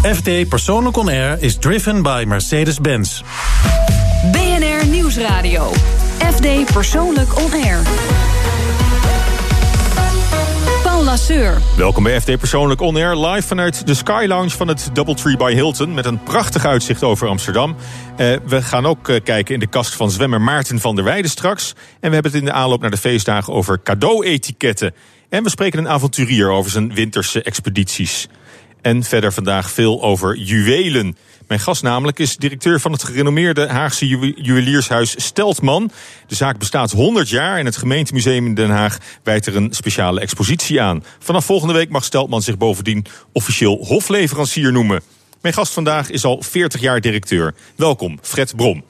FD Persoonlijk On Air is driven by Mercedes-Benz. BNR Nieuwsradio. FD Persoonlijk On Air. Paul Lasseur. Welkom bij FD Persoonlijk On Air, live vanuit de Sky Lounge van het Doubletree by Hilton... met een prachtig uitzicht over Amsterdam. Uh, we gaan ook uh, kijken in de kast van zwemmer Maarten van der Weijden straks. En we hebben het in de aanloop naar de feestdagen over cadeauetiketten. En we spreken een avonturier over zijn winterse expedities. En verder vandaag veel over juwelen. Mijn gast namelijk is directeur van het gerenommeerde Haagse juweliershuis Steltman. De zaak bestaat 100 jaar en het gemeentemuseum in Den Haag wijdt er een speciale expositie aan. Vanaf volgende week mag Steltman zich bovendien officieel hofleverancier noemen. Mijn gast vandaag is al 40 jaar directeur. Welkom, Fred Brom.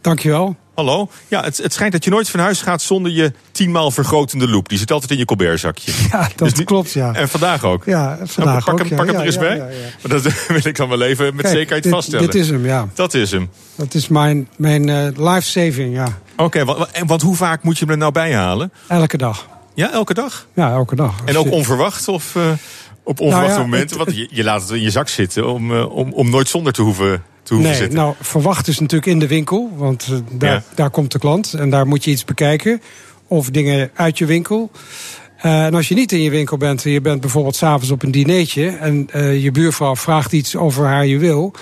Dankjewel. Hallo. Ja, het, het schijnt dat je nooit van huis gaat zonder je tienmaal vergrotende loop. Die zit altijd in je colbertzakje. Ja, dat dus klopt, ja. En vandaag ook. Ja, vandaag pak ook. Hem, pak hem er eens bij. Maar dat wil ik dan wel even met zekerheid dit, vaststellen. Dit is hem, ja. Dat is hem. Dat is mijn, mijn uh, life saving, ja. Oké, okay, want, want hoe vaak moet je hem er nou bij halen? Elke dag. Ja, elke dag? Ja, elke dag. En ook onverwacht of uh, op onverwachte nou ja, momenten? Het, want je, je, laat het in je zak zitten om, uh, om, om nooit zonder te hoeven nee, Nou, verwacht is natuurlijk in de winkel, want uh, daar, ja. daar komt de klant en daar moet je iets bekijken. Of dingen uit je winkel. Uh, en als je niet in je winkel bent, en je bent bijvoorbeeld s'avonds op een dinertje en uh, je buurvrouw vraagt iets over haar juweel.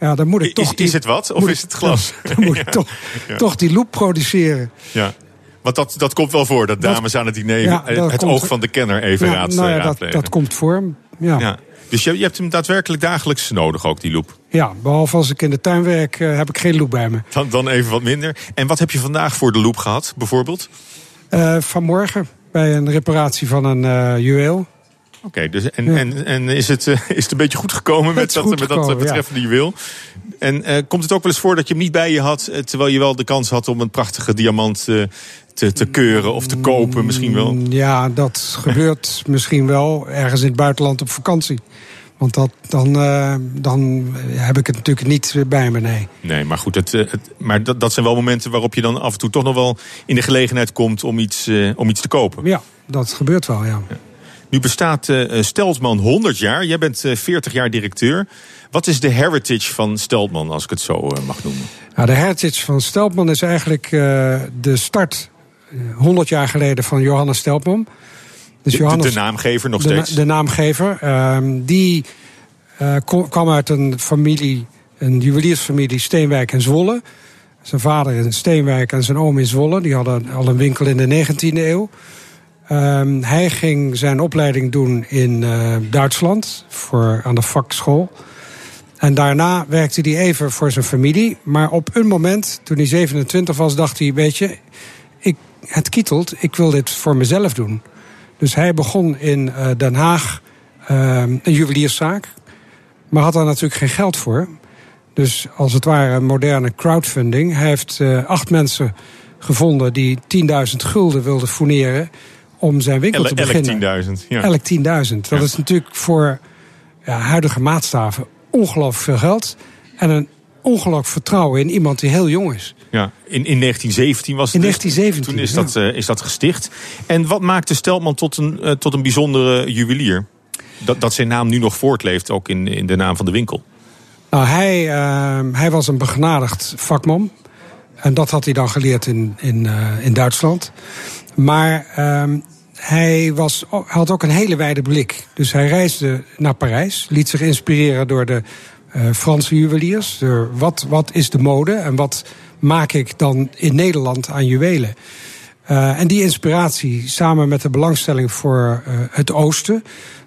Ja, dan moet ik toch. Is, die, is het wat of is het glas? Dan moet ik toch, ja. toch die loop produceren. Ja. Want dat, dat komt wel voor, dat dames dat, aan het diner ja, het komt, oog van de kenner even ja, raad, nou ja, raadplegen. Dat, dat komt voor, ja. ja. Dus je, je, hebt hem daadwerkelijk dagelijks nodig, ook die loop? Ja, behalve als ik in de tuin werk, uh, heb ik geen loop bij me. Dan, dan even wat minder. En wat heb je vandaag voor de loop gehad, bijvoorbeeld? Uh, vanmorgen, bij een reparatie van een uh, juweel. Oké, okay, dus en, ja. en, en is, het, is het een beetje goed gekomen met dat, met dat betreffende ja. juweel? En komt het ook wel eens voor dat je hem niet bij je had... terwijl je wel de kans had om een prachtige diamant te, te keuren of te kopen misschien wel? Ja, dat gebeurt misschien wel ergens in het buitenland op vakantie. Want dat, dan, uh, dan heb ik het natuurlijk niet bij me, nee. Nee, maar goed, het, het, maar dat, dat zijn wel momenten waarop je dan af en toe toch nog wel in de gelegenheid komt om iets, uh, om iets te kopen. Ja, dat gebeurt wel, ja. ja. Nu bestaat uh, Steltman 100 jaar. Jij bent 40 jaar directeur. Wat is de heritage van Steltman, als ik het zo mag noemen? Nou, de heritage van Steltman is eigenlijk de start 100 jaar geleden van Johannes Steltman. Dus de, Johannes, de, naamgever nog de, steeds? De naamgever. Um, die uh, kwam uit een familie, een juweliersfamilie Steenwijk en Zwolle. Zijn vader in Steenwijk en zijn oom in Zwolle. Die hadden al een winkel in de 19e eeuw. Um, hij ging zijn opleiding doen in uh, Duitsland voor, aan de vakschool. En daarna werkte hij even voor zijn familie. Maar op een moment, toen hij 27 was, dacht hij: Weet je, het kietelt, ik wil dit voor mezelf doen. Dus hij begon in uh, Den Haag uh, een juwelierszaak. Maar had daar natuurlijk geen geld voor. Dus als het ware een moderne crowdfunding. Hij heeft uh, acht mensen gevonden die 10.000 gulden wilden fourneren om zijn winkel te beginnen. Elk 10.000. Ja. Elk 10.000. Dat ja. is natuurlijk voor ja, huidige maatstaven ongelooflijk veel geld. En een ongelooflijk vertrouwen in iemand die heel jong is. Ja, in, in 1917 was het. In 1917. Toen is dat, uh, is dat gesticht. En wat maakte Steltman tot een, uh, tot een bijzondere juwelier? Dat, dat zijn naam nu nog voortleeft, ook in, in de naam van de winkel. Nou, hij, uh, hij was een begenadigd vakman. En dat had hij dan geleerd in, in, in Duitsland. Maar hij was, had ook een hele wijde blik. Dus hij reisde naar Parijs, liet zich inspireren door de Franse juweliers. Wat, wat is de mode en wat maak ik dan in Nederland aan juwelen? Uh, en die inspiratie samen met de belangstelling voor uh, het oosten.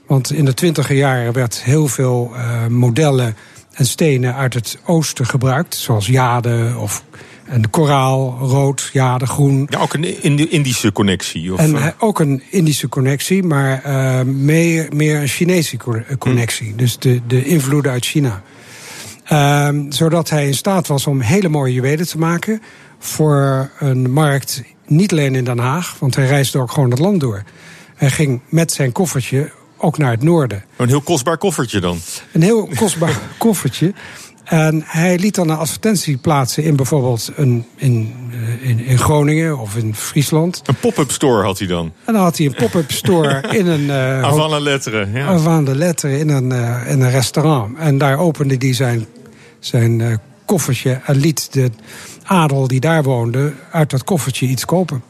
Want in de twintiger jaren werd heel veel modellen en stenen uit het oosten gebruikt. Zoals jade of en koraal, rood, jade, groen. Ja, ook een Indische connectie. Of, en ook een Indische connectie, maar meer, meer een Chinese connectie. Hmm. Dus de, de invloeden uit China. Uh, zodat hij in staat was om hele mooie juwelen te maken. Voor een markt, niet alleen in Den Haag, want hij reisde ook gewoon het land door. Hij ging met zijn koffertje ook naar het noorden. Een heel kostbaar koffertje dan? Een heel kostbaar koffertje. En hij liet dan een advertentie plaatsen in bijvoorbeeld een, in, eh, in, in Groningen of in Friesland. Een pop-up store had hij dan? En dan had hij een pop-up store in een... Uh, Avant la lettre, ja. Avant de lettre in een, uh, in een restaurant. En daar opende hij zijn, zijn uh, koffertje en liet de adel die daar woonde uit dat koffertje iets kopen.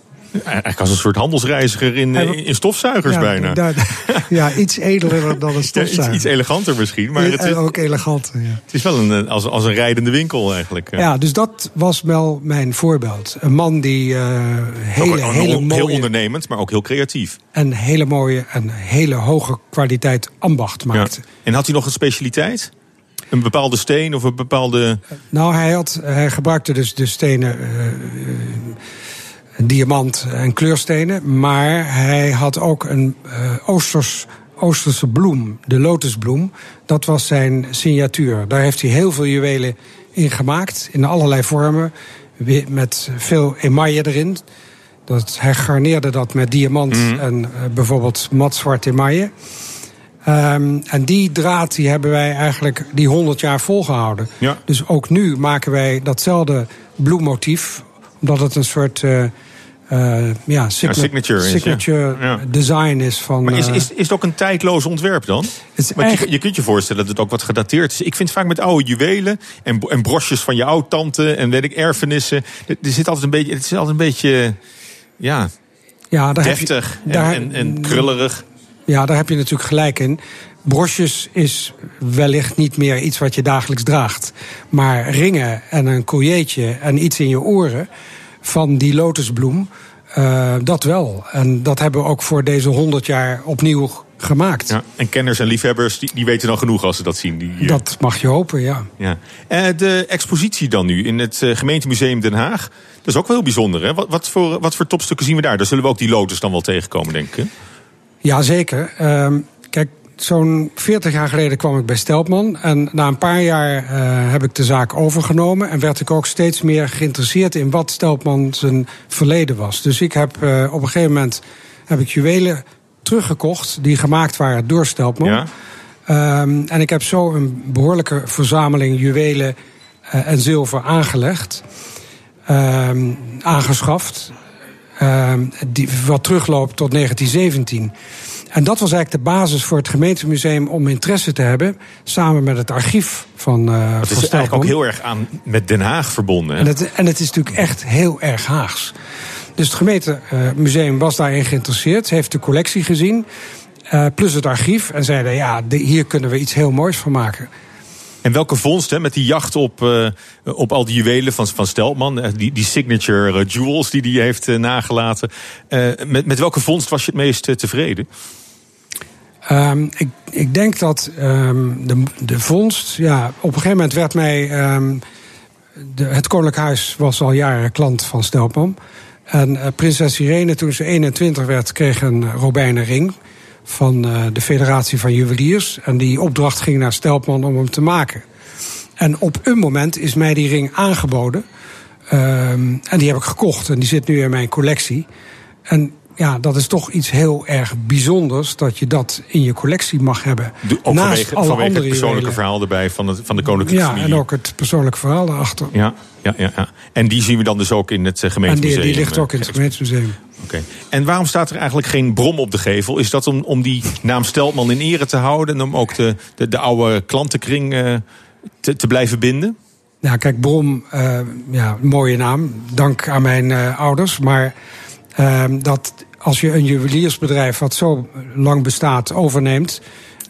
Eigenlijk als een soort handelsreiziger in, in stofzuigers ja, bijna. Da, ja, iets edeler dan een stofzuiger. Ja, iets, iets, eleganter misschien. Maar het is, ook eleganter, ja. Het is wel een, als, als een rijdende winkel eigenlijk. Ja, dus dat was wel mijn voorbeeld. Een man die uh, hele, een, hele on, mooie... Heel ondernemend, maar ook heel creatief. En hele mooie en hele hoge kwaliteit ambacht maakte. En had hij nog een specialiteit? Een bepaalde steen of een bepaalde... Nou, hij, had, hij gebruikte dus de stenen... Uh, diamant en kleurstenen. Maar hij had ook een uh, Oosters, Oosterse bloem, de lotusbloem. Dat was zijn signatuur. Daar heeft hij heel veel juwelen in gemaakt, in allerlei vormen. Met veel emaille erin. Dat, hij garneerde dat met diamant mm. en uh, bijvoorbeeld matzwart emaille. Um, en die draad die hebben wij eigenlijk die 100 jaar volgehouden. Ja. Dus ook nu maken wij datzelfde bloemmotief omdat het een soort uh, uh, ja, signa signature, is, signature ja. design is van. Maar is, uh, is, is het ook een tijdloos ontwerp dan? Want echt... je, je kunt je voorstellen dat het ook wat gedateerd is. Ik vind vaak met oude juwelen en, en brosjes van je oud-tante en weet ik, erfenissen. Er zit altijd een beetje. Het is altijd een beetje. Ja, ja daar deftig heb je, en, daar, en, en krullerig. Ja, daar heb je natuurlijk gelijk in. Brosjes is wellicht niet meer iets wat je dagelijks draagt. Maar ringen en een collietje en iets in je oren van die lotusbloem, uh, dat wel. En dat hebben we ook voor deze 100 jaar opnieuw gemaakt. Ja, en kenners en liefhebbers die, die weten dan genoeg als ze dat zien. Die, dat mag je hopen, ja. ja. Uh, de expositie dan nu in het uh, gemeentemuseum Den Haag. Dat is ook wel heel bijzonder. Hè? Wat, wat, voor, wat voor topstukken zien we daar? Daar zullen we ook die lotus dan wel tegenkomen, denk ik. Ja, zeker. Uh, kijk, zo'n 40 jaar geleden kwam ik bij Stelpman. En na een paar jaar uh, heb ik de zaak overgenomen. En werd ik ook steeds meer geïnteresseerd in wat Stelpman zijn verleden was. Dus ik heb uh, op een gegeven moment heb ik juwelen teruggekocht die gemaakt waren door Stelpman. Ja. Um, en ik heb zo een behoorlijke verzameling juwelen uh, en zilver aangelegd. Um, aangeschaft. Die, wat terugloopt tot 1917. En dat was eigenlijk de basis voor het gemeentemuseum om interesse te hebben. Samen met het archief van uh, Het is van eigenlijk ook heel erg aan met Den Haag verbonden. Hè? En het, en het is natuurlijk echt heel erg Haags. Dus het gemeentemuseum was daarin geïnteresseerd. Heeft de collectie gezien. Uh, plus het archief. En zeiden, ja, de, hier kunnen we iets heel moois van maken. En welke vondst, hè, met die jacht op, uh, op al die juwelen van, van Steltman, die, die signature uh, jewels die hij heeft nagelaten. met, met welke vondst was je het meest tevreden? Um, ik, ik denk dat um, de, de vondst, ja, op een gegeven moment werd mij. Um, de, het Koninklijk Huis was al jaren klant van Stelpman. En prinses Irene, toen ze 21 werd, kreeg een robijnen ring van uh, de Federatie van Juweliers. En die opdracht ging naar Stelpman om hem te maken. En op een moment is mij die ring aangeboden. Um, en die heb ik gekocht en die zit nu in mijn collectie. En ja, dat is toch iets heel erg bijzonders dat je dat in je collectie mag hebben. De, ook Naast vanwege, alle vanwege andere het persoonlijke juwelen. verhaal erbij van, het, van de koninklijke Ja, familie. en ook het persoonlijke verhaal daarachter. Ja, ja, ja, ja. En die zien we dan dus ook in het uh, En gemeentemuseum. die, die ligt ook in het gemeentemuseum. Oké. Okay. En waarom staat er eigenlijk geen brom op de gevel? Is dat om, om die naam Steltman in ere te houden en om ook de, de, de oude klantenkring uh, te, te blijven binden? Ja, kijk, Brom, uh, ja, mooie naam. Dank aan mijn uh, ouders. Maar uh, dat als je een juweliersbedrijf wat zo lang bestaat overneemt...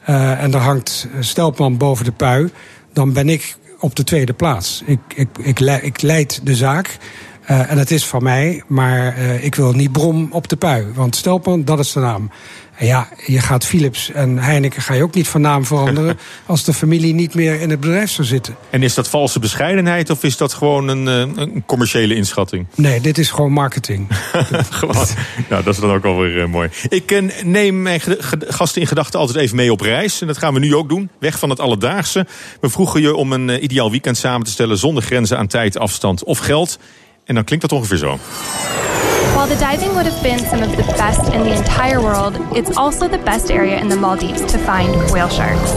En er hangt Stelpman boven de pui... dan ben ik op de tweede plaats. Ik, ik, ik, leid de zaak... Uh, en het is van mij, maar uh, ik wil niet Brom op de pui. Want Stelpman, dat is de naam. Ja, je gaat Philips en Heineken ga je ook niet van naam veranderen... als de familie niet meer in het bedrijf zou zitten. En is dat valse bescheidenheid of is dat gewoon een, een commerciële inschatting? Nee, dit is gewoon marketing. gewoon, nou, dat is dan ook alweer uh, mooi. Ik uh, neem mijn gasten in gedachten altijd even mee op reis. En dat gaan we nu ook doen. Weg van het alledaagse. We vroegen je om een ideaal weekend samen te stellen... zonder grenzen aan tijd, afstand of geld... En dan klinkt dat ongeveer zo. While the diving would have been some of the best in the entire world, it's also the best area in the Maldives to find whale sharks.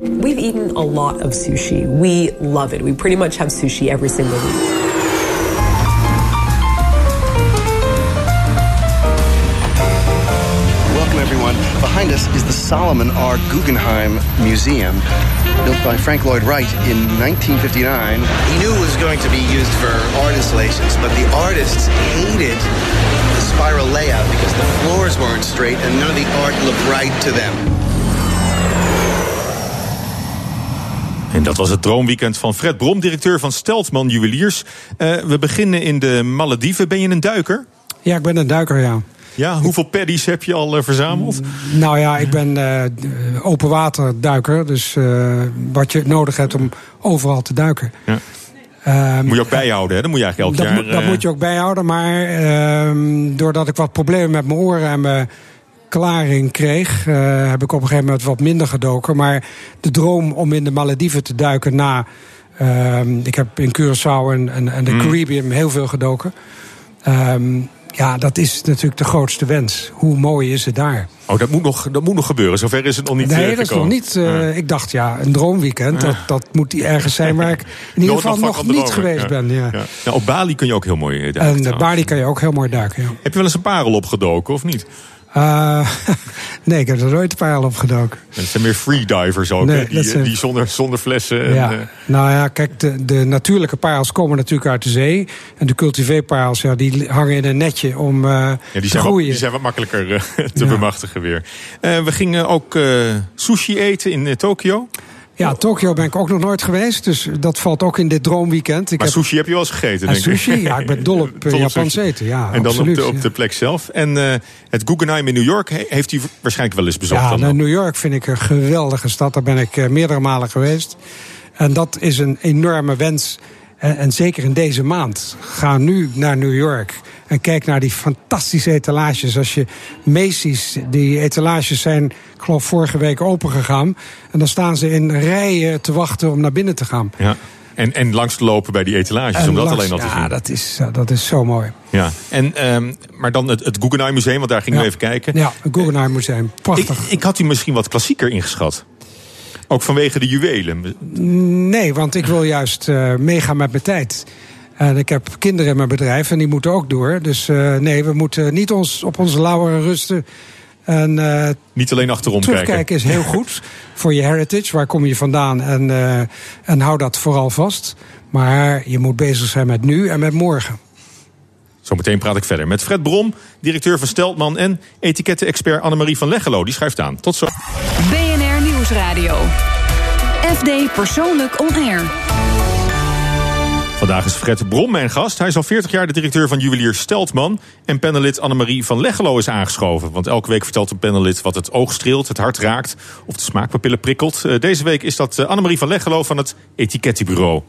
We've eaten a lot of sushi. We love it. We pretty much have sushi every single week. Solomon R. Guggenheim Museum, built by Frank Lloyd Wright in 1959. He knew it was going to be used for art installations, but the artists hated the spiral layout because the floors weren't straight and none of the art looked right to them. En dat was het droomweekend van Fred Brom, directeur van Steltman Juweliers. Uh, we beginnen in de Malediven. Ben je een duiker? Ja, ik ben een duiker, ja. Ja, hoeveel paddies heb je al uh, verzameld? Nou ja, ik ben uh, open water duiker. Dus wat je nodig hebt om overal te duiken. Ja. Um, moet je ook bijhouden, hè? Dat moet je eigenlijk elk dat jaar... dat moet je ook bijhouden, maar uh, doordat ik wat problemen met mijn oren en mijn klaring kreeg... Uh, heb ik op een gegeven moment wat minder gedoken. Maar de droom om in de Malediven te duiken na... Uh, ik heb in Curaçao en, en, en de Hmm. Caribbean heel veel gedoken... Um, ja, dat is natuurlijk de grootste wens. Hoe mooi is het daar? Oh, dat moet nog, dat moet nog gebeuren. Zover is het nog niet Nee, uh, dat is nog niet. Uh, ja. Ik dacht, ja, een droomweekend. Dat, dat moet ergens zijn waar ik in ieder geval nog, nog niet geweest ja. ben. Ja. Ja. Nou, op Bali kun je ook heel mooi eh, duiken. En trouwens. Bali kan je ook heel mooi duiken, ja. Heb je wel eens een parel opgedoken, of niet? Uh, nee, ik heb er nooit een opgedoken. En het zijn meer freedivers ook, Nee? Die, zijn... die zonder, zonder flessen. En, ja. uh... Nou ja, kijk, de, de, natuurlijke parels komen natuurlijk uit de zee. En de cultiveerparels, ja, die hangen in een netje om uh, ja, die te zijn groeien. Wat, die zijn wat makkelijker te ja. bemachtigen weer. We gingen ook sushi eten in Tokio. Ja, Tokio ben ik ook nog nooit geweest. Dus dat valt ook in dit droomweekend. Ik maar heb... sushi heb je wel eens gegeten, denk ik. Sushi? Ja, ik ben dol op uh, Japans eten. Ja, en dan absoluut, op, de, op de plek zelf. En uh, het Guggenheim in New York heeft u waarschijnlijk wel eens bezocht. Ja, dan nou, New York vind ik een geweldige stad. Daar ben ik uh, meerdere malen geweest. En dat is een enorme wens. En, en zeker in deze maand. Ga nu naar New York. En kijk naar die fantastische etalages. Als je Macy's, die etalages zijn, ik geloof vorige week opengegaan. En dan staan ze in rijen te wachten om naar binnen te gaan. Ja. En, en langs te lopen bij die etalages, en om dat langs, alleen al te ja, zien. Ja, dat is, dat is zo mooi. Ja, en, um, maar dan het, het Guggenheim Museum, want daar gingen ja. we even kijken. Ja, het Guggenheim Museum. Prachtig. Ik, ik had u misschien wat klassieker ingeschat. Ook vanwege de juwelen. Nee, want ik wil juist uh, meegaan met mijn tijd. En ik heb kinderen in mijn bedrijf en die moeten ook door. Dus uh, nee, we moeten niet ons op onze lauweren rusten. En, uh, niet alleen achterom terugkijken kijken. is heel goed voor je heritage. Waar kom je vandaan? En, uh, en hou dat vooral vast. Maar je moet bezig zijn met nu en met morgen. Zometeen praat ik verder met Fred Brom, directeur van Steltman... en etiketten-expert Annemarie van Leggelo. Die schrijft aan. Tot zo. BNR Nieuwsradio. FD Persoonlijk On Air. Vandaag is Fred Brom mijn gast. Hij is al 40 jaar de directeur van juwelier Steltman. En panelid Annemarie van Leggelo is aangeschoven. Want elke week vertelt een panelid wat het oog streelt, het hart raakt... of de smaakpapillen prikkelt. Uh, deze week is dat uh, Annemarie van Leggelo van het Etikettenbureau.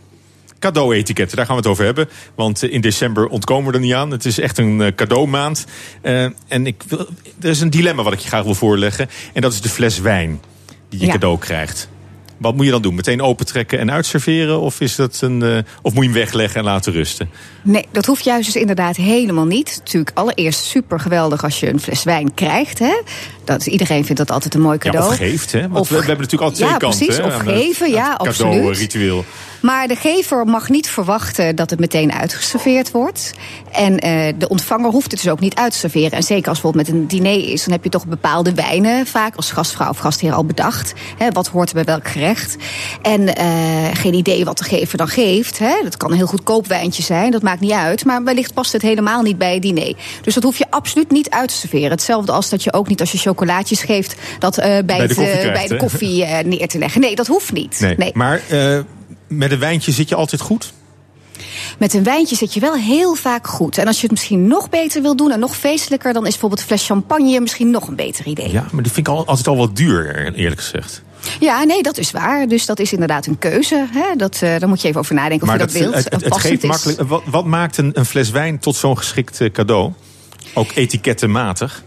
Cadeau-etiketten, daar gaan we het over hebben. Want uh, in december ontkomen we er niet aan. Het is echt een cadeaumaand. en ik wil, er is een dilemma wat ik je graag wil voorleggen. En dat is de fles wijn die je ja. cadeau krijgt. Wat moet je dan doen? Meteen opentrekken en uitserveren? Of, is dat een, uh, of moet je hem wegleggen en laten rusten? Nee, dat hoeft juist dus inderdaad helemaal niet. Natuurlijk allereerst super geweldig als je een fles wijn krijgt. Hè? Dat, iedereen vindt dat altijd een mooi cadeau. Ja, of geeft, hè? Want of, we, we, hebben natuurlijk al twee ja, kanten. Precies, hè, of geven, het, ja, absoluut. cadeau-ritueel. Maar de gever mag niet verwachten dat het meteen uitgeserveerd wordt. En uh, de ontvanger hoeft het dus ook niet uit te serveren. En zeker als bijvoorbeeld met een diner is, dan heb je toch bepaalde wijnen vaak als gastvrouw of gastheer al bedacht. Hè, wat hoort er bij welk gerecht? En uh, geen idee wat de gever dan geeft. Hè. Dat kan een heel goedkoop wijntje zijn, dat maakt niet uit. Maar wellicht past het helemaal niet bij het diner. Dus dat hoef je absoluut niet uit te serveren. Hetzelfde als dat je ook niet als je chocolaatjes geeft, dat uh, bij, bij, de koffie, krijgt, bij de koffie neer te leggen. Nee, dat hoeft niet. Nee, nee. Maar met een wijntje zit je altijd goed? Met een wijntje zit je wel heel vaak goed. En als je het misschien nog beter wil doen en nog feestelijker, dan is bijvoorbeeld een fles champagne misschien nog een beter idee. Ja, maar die vind ik altijd al wat duur, eerlijk gezegd. Ja, nee, dat is waar. Dus dat is inderdaad een keuze. Hè? Dat, uh, daar moet je even over nadenken maar of je dat, dat wilt. Het, het, het geeft makkelijk. Wat, wat, maakt een, een fles wijn tot zo'n geschikt cadeau? Ook etikettenmatig?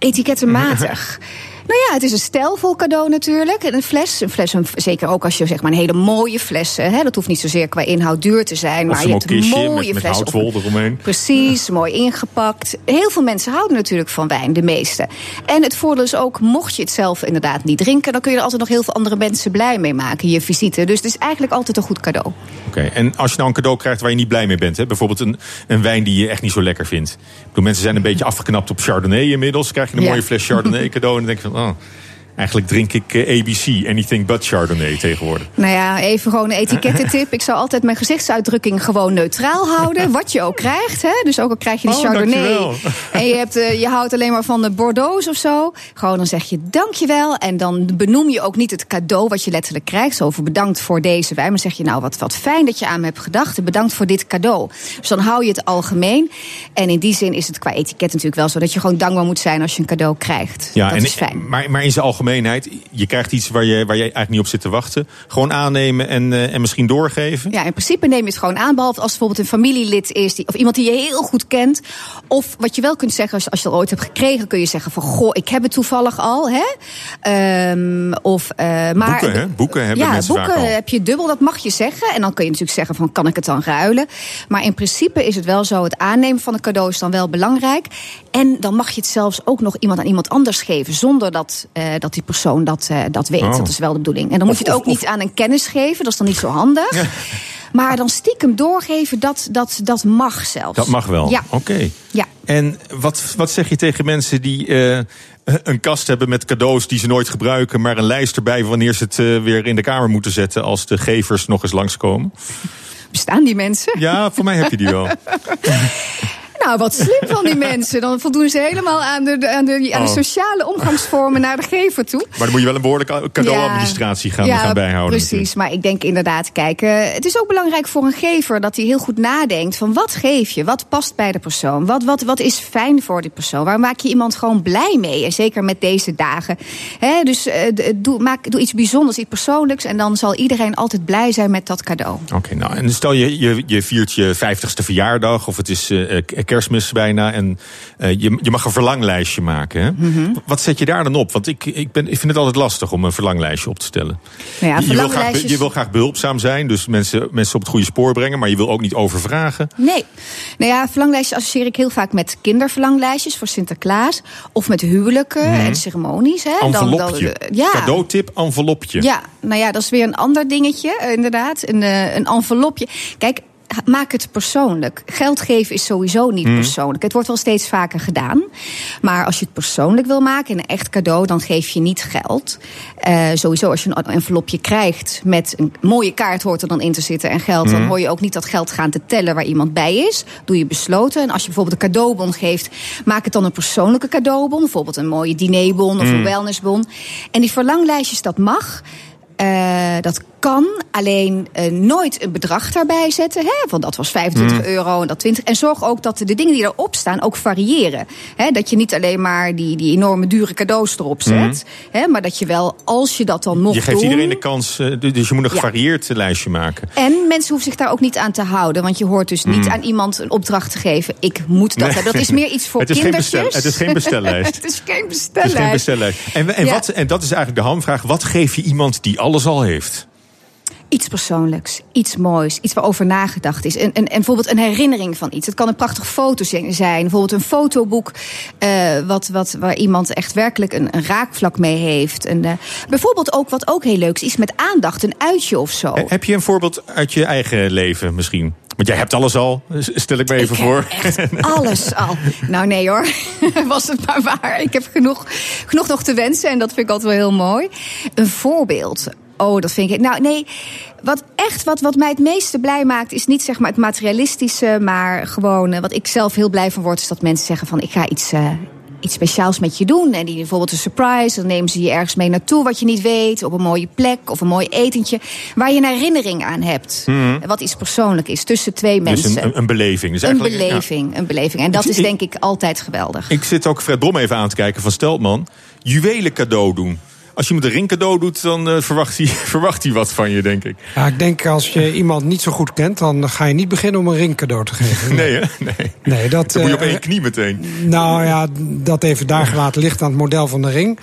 Etikettenmatig. Nou ja, het is een stijlvol cadeau natuurlijk. En een fles, een fles een, zeker ook als je zeg maar een hele mooie fles... Hè, dat hoeft niet zozeer qua inhoud duur te zijn... Of maar je hebt een mooie met, met fles. eromheen. Precies, mooi ingepakt. Heel veel mensen houden natuurlijk van wijn, de meeste. En het voordeel is ook, mocht je het zelf inderdaad niet drinken... dan kun je er altijd nog heel veel andere mensen blij mee maken, je visite. Dus het is eigenlijk altijd een goed cadeau. Oké, en als je nou een cadeau krijgt waar je niet blij mee bent... Hè? bijvoorbeeld een, een wijn die je echt niet zo lekker vindt. Ik bedoel, mensen zijn een beetje afgeknapt op Chardonnay inmiddels. krijg je een Ja. mooie fles Chardonnay cadeau... en dan denk je van, oh, eigenlijk drink ik eh, ABC, anything but Chardonnay tegenwoordig. Nou ja, even gewoon een etikettentip. Ik zou altijd mijn gezichtsuitdrukking gewoon neutraal houden. Wat je ook krijgt. Hè? Dus ook al krijg je die Oh, Chardonnay. dankjewel. En je, hebt, eh, je houdt alleen maar van de Bordeaux of zo. Gewoon dan zeg je dankjewel. En dan benoem je ook niet het cadeau wat je letterlijk krijgt. Zo van bedankt voor deze wijn. Maar zeg je nou wat, wat fijn dat je aan me hebt gedacht. En bedankt voor dit cadeau. Dus dan hou je het algemeen. En in die zin is het qua etiket natuurlijk wel zo. Dat je gewoon dankbaar moet zijn als je een cadeau krijgt. Ja, dat en, is fijn. Maar, maar in zijn algemeenheid, je krijgt iets waar je, waar je eigenlijk niet op zit te wachten. Gewoon aannemen en, eh, en misschien doorgeven. Ja, in principe neem je het gewoon aan. Behalve als het bijvoorbeeld een familielid is. Die, of iemand die je heel goed kent. Of wat je wel kunt zeggen, als, als je het al ooit hebt gekregen, kun je zeggen van goh, ik heb het toevallig al. Hè? Ehm, of, eh, maar, Boeken, hè? Boeken hebben ja, mensen boeken vaak al. heb je dubbel, dat mag je zeggen. En dan kun je natuurlijk zeggen van kan ik het dan ruilen. Maar in principe is het wel zo, het aannemen van een cadeau is dan wel belangrijk. En dan mag je het zelfs ook nog iemand aan iemand anders geven. Zonder dat, eh, dat die persoon dat, eh, dat weet. Oh. Dat is wel de bedoeling. En dan moet je het ook of- niet aan een kennis geven. Dat is dan niet zo handig. Maar dan stiekem doorgeven, dat, dat, dat mag zelfs. Dat mag wel. Ja. Oké. Ja. En wat, wat zeg je tegen mensen die eh, een kast hebben met cadeaus die ze nooit gebruiken, maar een lijst erbij wanneer ze het eh, weer in de kamer moeten zetten als de gevers nog eens langskomen? Bestaan die mensen? Ja, voor mij heb je die wel. Nou, wat slim van die mensen. Dan voldoen ze helemaal aan de, aan de, aan de Oh. sociale omgangsvormen naar de gever toe. Maar dan moet je wel een behoorlijke cadeauadministratie gaan, ja, gaan bijhouden. Precies, maar ik denk inderdaad, kijk, eh, het is ook belangrijk voor een gever dat hij heel goed nadenkt van wat geef je, wat past bij de persoon, wat, wat, wat is fijn voor die persoon, waar maak je iemand gewoon blij mee, en zeker met deze dagen. Dus eh, doe, maak, doe iets bijzonders, iets persoonlijks, en dan zal iedereen altijd blij zijn met dat cadeau. Oké, nou en stel je, je, je viert je vijftigste verjaardag of het is k- kerstmis bijna en eh, je, je mag een verlanglijstje maken. Hè? Mhm. Wat zet je daar dan op? Want ik, ik, ben, ik vind het altijd lastig om een verlanglijstje op te stellen. Nou ja, je, wil graag, je wil graag behulpzaam zijn, dus mensen, mensen op het goede spoor brengen, maar je wil ook niet overvragen. Nee. Nou ja, verlanglijstjes associeer ik heel vaak met kinderverlanglijstjes voor Sinterklaas. Of met huwelijken en ceremonies. Hè. Dan- dan- ja. Cadeautip, envelopje. Ja, nou ja, dat is weer een ander dingetje, eh, inderdaad. Een, eh, een envelopje. Kijk, maak het persoonlijk. Geld geven is sowieso niet persoonlijk. Het wordt wel steeds vaker gedaan. Maar als je het persoonlijk wil maken, een echt cadeau, dan geef je niet geld. Eh, sowieso, als je een envelopje krijgt met een mooie kaart, hoort er dan in te zitten en geld, dan hoor je ook niet dat geld gaan te tellen waar iemand bij is. Doe je besloten. En als je bijvoorbeeld een cadeaubon geeft, maak het dan een persoonlijke cadeaubon. Bijvoorbeeld een mooie dinerbon of een wellnessbon. En die verlanglijstjes, dat mag. Eh, dat kan, alleen eh, nooit een bedrag daarbij zetten. Hè? Want dat was 25 euro en dat 20. En zorg ook dat de dingen die erop staan ook variëren. Hè? Dat je niet alleen maar die, die enorme dure cadeaus erop zet. Hè? Maar dat je wel, als je dat dan nog Je geeft doen, iedereen de kans, eh, du- dus je moet een Ja. gevarieerd lijstje maken. En mensen hoeven zich daar ook niet aan te houden. Want je hoort dus niet aan iemand een opdracht te geven. Ik moet dat Mm. Nee. hebben. Dat is meer iets voor Het is geen bestel- het is geen bestellijst. het is geen Het is bestellijst. geen bestellijst. En, en, Ja. wat, en dat is eigenlijk de hamvraag. Wat geef je iemand die alles al heeft? Iets persoonlijks, iets moois, iets waarover nagedacht is. En, en, en bijvoorbeeld een herinnering van iets. Het kan een prachtig foto zijn, bijvoorbeeld een fotoboek eh, wat, wat, waar iemand echt werkelijk een, een raakvlak mee heeft. En, eh, bijvoorbeeld ook wat ook heel leuk is, iets met aandacht, een uitje of zo. Eh, Heb je een voorbeeld uit je eigen leven misschien? Want jij hebt alles al, stel ik me even ik voor. Echt alles al. Nou nee hoor, was het maar waar. Ik heb genoeg, genoeg nog te wensen en dat vind ik altijd wel heel mooi. Een voorbeeld. Oh, dat vind ik. Nou, nee. Wat echt, wat, wat mij het meeste blij maakt, is niet zeg maar het materialistische, maar gewoon eh, wat ik zelf heel blij van word, is dat mensen zeggen van ik ga iets. eh, Iets speciaals met je doen. En die bijvoorbeeld een surprise. Dan nemen ze je ergens mee naartoe wat je niet weet. Op een mooie plek of een mooi etentje. Waar je een herinnering aan hebt. Wat iets persoonlijk is tussen twee Mhm. Dus mensen. een, een, beleving. Dus Een ja. beleving, een beleving. En dat Ik- is ik- denk ik altijd geweldig. Ik zit ook Fred Brom even aan te kijken van Steltman. Juwelen cadeau doen. Als je iemand een ring cadeau doet, dan eh, verwacht, hij, verwacht hij wat van je, denk ik. Ja, ik denk als je iemand niet zo goed kent, dan ga je niet beginnen om een ring cadeau te geven. Nee, hè? Nee. Nee, dat, Dan moet je op eh, één knie meteen. Nou ja, dat even daar gelaten ligt aan het model van de ring.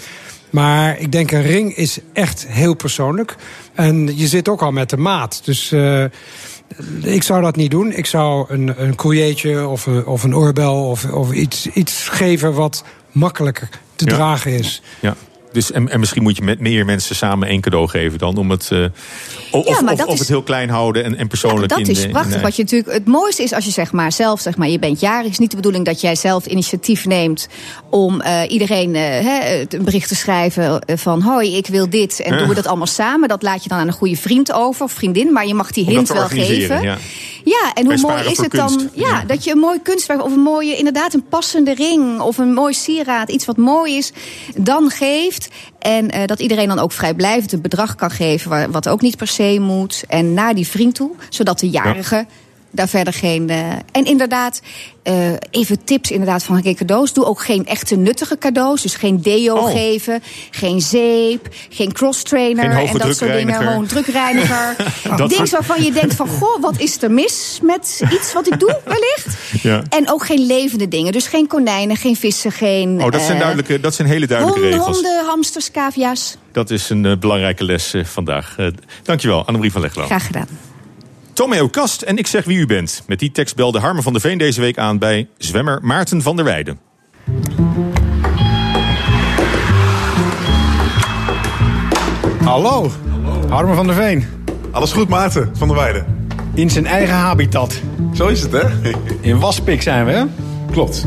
Maar ik denk een ring is echt heel persoonlijk. En je zit ook al met de maat. Dus uh, ik zou dat niet doen. Ik zou een, een of een, of een oorbel of, of iets, iets geven wat makkelijker te Ja. dragen is. Ja. Dus, en, en misschien moet je met meer mensen samen één cadeau geven dan. Om het, eh, of, Ja, maar of, dat of is- het heel klein houden en, en persoonlijk dat in is in prachtig. Wat je natuurlijk, het mooiste is als je zeg maar zelf, zeg maar, je bent jarig. Het is niet de bedoeling dat jij zelf initiatief neemt om eh, iedereen eh, een bericht te schrijven van hoi, ik wil dit. En Ja. doen we dat allemaal samen. Dat laat je dan aan een goede vriend over of vriendin. Maar je mag die dat hint wel geven. ja. Ja, en hoe mooi is het dan? kunst. Ja, Ja. dat je een mooi kunstwerk of een mooie, inderdaad, een passende ring of een mooi sieraad, iets wat mooi is, dan geeft. En eh, dat iedereen dan ook vrijblijvend een bedrag kan geven, wa- wat ook niet per se moet. En naar die vriend toe, zodat de jarige daar verder geen. eh, en inderdaad, eh, even tips inderdaad van geen cadeaus. Doe ook geen echte nuttige cadeaus. Dus geen deo Oh. geven, geen zeep, geen cross-trainer Geen hoge en dat soort dingen. Gewoon drukreiniger. Dat Dingen waarvan je denkt van, goh, wat is er mis met iets wat ik doe, wellicht? Ja. En ook geen levende dingen. Dus geen konijnen, geen vissen, geen... Oh, dat zijn, eh, duidelijke, dat zijn hele duidelijke honden, regels. honden, hamsters, cavia's. Dat is een belangrijke les eh, vandaag. Eh, dankjewel, Annemarie van Leglo. Graag gedaan. Tomeo Kast en ik zeg wie u bent. Met die tekst belde Harmen van der Veen deze week aan bij zwemmer Maarten van der Weijden. Hallo, Harmen van der Veen. Alles goed, Maarten van der Weijden? In zijn eigen habitat. Zo is het, hè? In Waspik zijn we, hè? Klopt.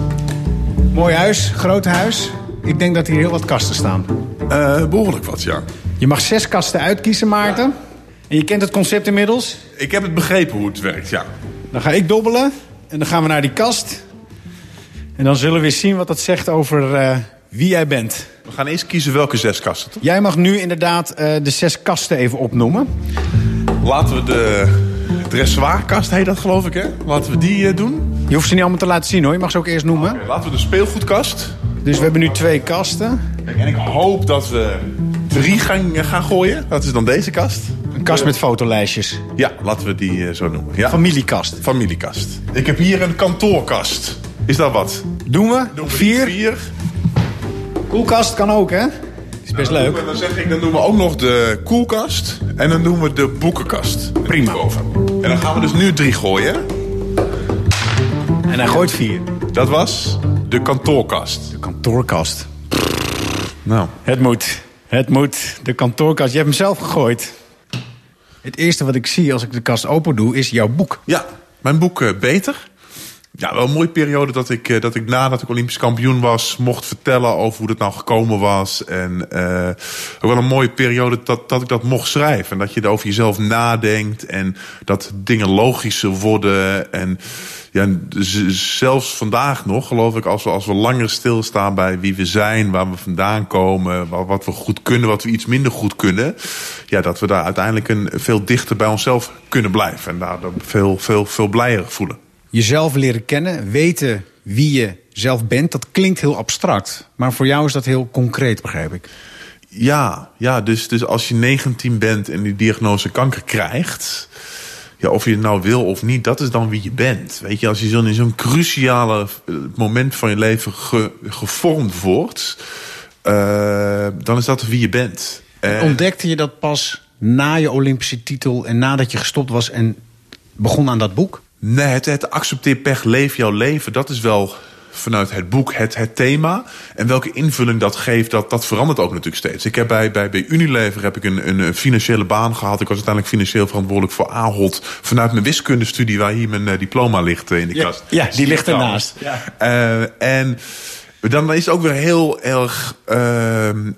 Mooi huis, groot huis. Ik denk dat hier heel wat kasten staan. Eh, behoorlijk wat, ja. Je mag zes kasten uitkiezen, Maarten. En je kent het concept inmiddels. Ik heb het begrepen hoe het werkt, ja. Dan ga ik dobbelen en dan gaan we naar die kast. En dan zullen we eens zien wat dat zegt over eh, wie jij bent. We gaan eerst kiezen welke zes kasten. toch? Jij mag nu inderdaad eh, de zes kasten even opnoemen. Laten we de dressoirkast, heet dat geloof ik, hè? Laten we die eh, doen. Je hoeft ze niet allemaal te laten zien hoor, je mag ze ook eerst noemen. Laten we de speelgoedkast. Dus we hebben nu twee kasten. En ik hoop dat we drie gaan, gaan gooien. Dat is dan deze kast. Een kast met fotolijstjes. Ja, laten we die eh, zo noemen. Ja. Familiekast. Familiekast. Ik heb hier een kantoorkast. Is dat wat? Doen we? Doen we Vier. Vier. Koelkast kan ook hè? Is best Dan leuk. we- Dan zeg ik, dan doen we ook nog de koelkast. En dan doen we de boekenkast. Prima. En dan gaan we dus nu drie gooien. En hij gooit vier. Dat was de kantoorkast. De kantoorkast. Nou, Het moet. Het moet. De kantoorkast. Je hebt hem zelf gegooid. Het eerste wat ik zie als ik de kast open doe, is jouw boek. ja, mijn boek eh, Beter. Ja, wel een mooie periode dat ik, eh, dat ik nadat ik Olympisch kampioen was... mocht vertellen over hoe dat nou gekomen was. En eh, ook wel een mooie periode dat, dat ik dat mocht schrijven. En dat je er over jezelf nadenkt. En dat dingen logischer worden. En ja, zelfs vandaag nog, geloof ik, als we, als we langer stilstaan bij wie we zijn... waar we vandaan komen, wa- wat we goed kunnen, wat we iets minder goed kunnen... ja, dat we daar uiteindelijk een, veel dichter bij onszelf kunnen blijven. En daar veel, veel, veel blijer voelen. Jezelf leren kennen, weten wie je zelf bent, dat klinkt heel abstract. Maar voor jou is dat heel concreet, begrijp ik. Ja, ja dus, dus als je 19 bent en die diagnose kanker krijgt... Ja, of je het nou wil of niet, dat is dan wie je bent. Weet je, als je zo in zo'n cruciale eh, moment van je leven ge- gevormd wordt... eh, dan is dat wie je bent. En- Ontdekte je dat pas na je Olympische titel en nadat je gestopt was en begon aan dat boek? Nee, het, het accepteer pech, leef jouw leven. Dat is wel vanuit het boek het, het thema. En welke invulling dat geeft, dat, dat verandert ook natuurlijk steeds. Ik heb bij, bij, bij Unilever heb ik een, een financiële baan gehad. Ik was uiteindelijk financieel verantwoordelijk voor Ahold. Vanuit mijn wiskundestudie, waar hier mijn eh, diploma ligt eh, in de Ja, kast. ja, die ligt ernaast. Eh, en dan is het ook weer heel erg ehm,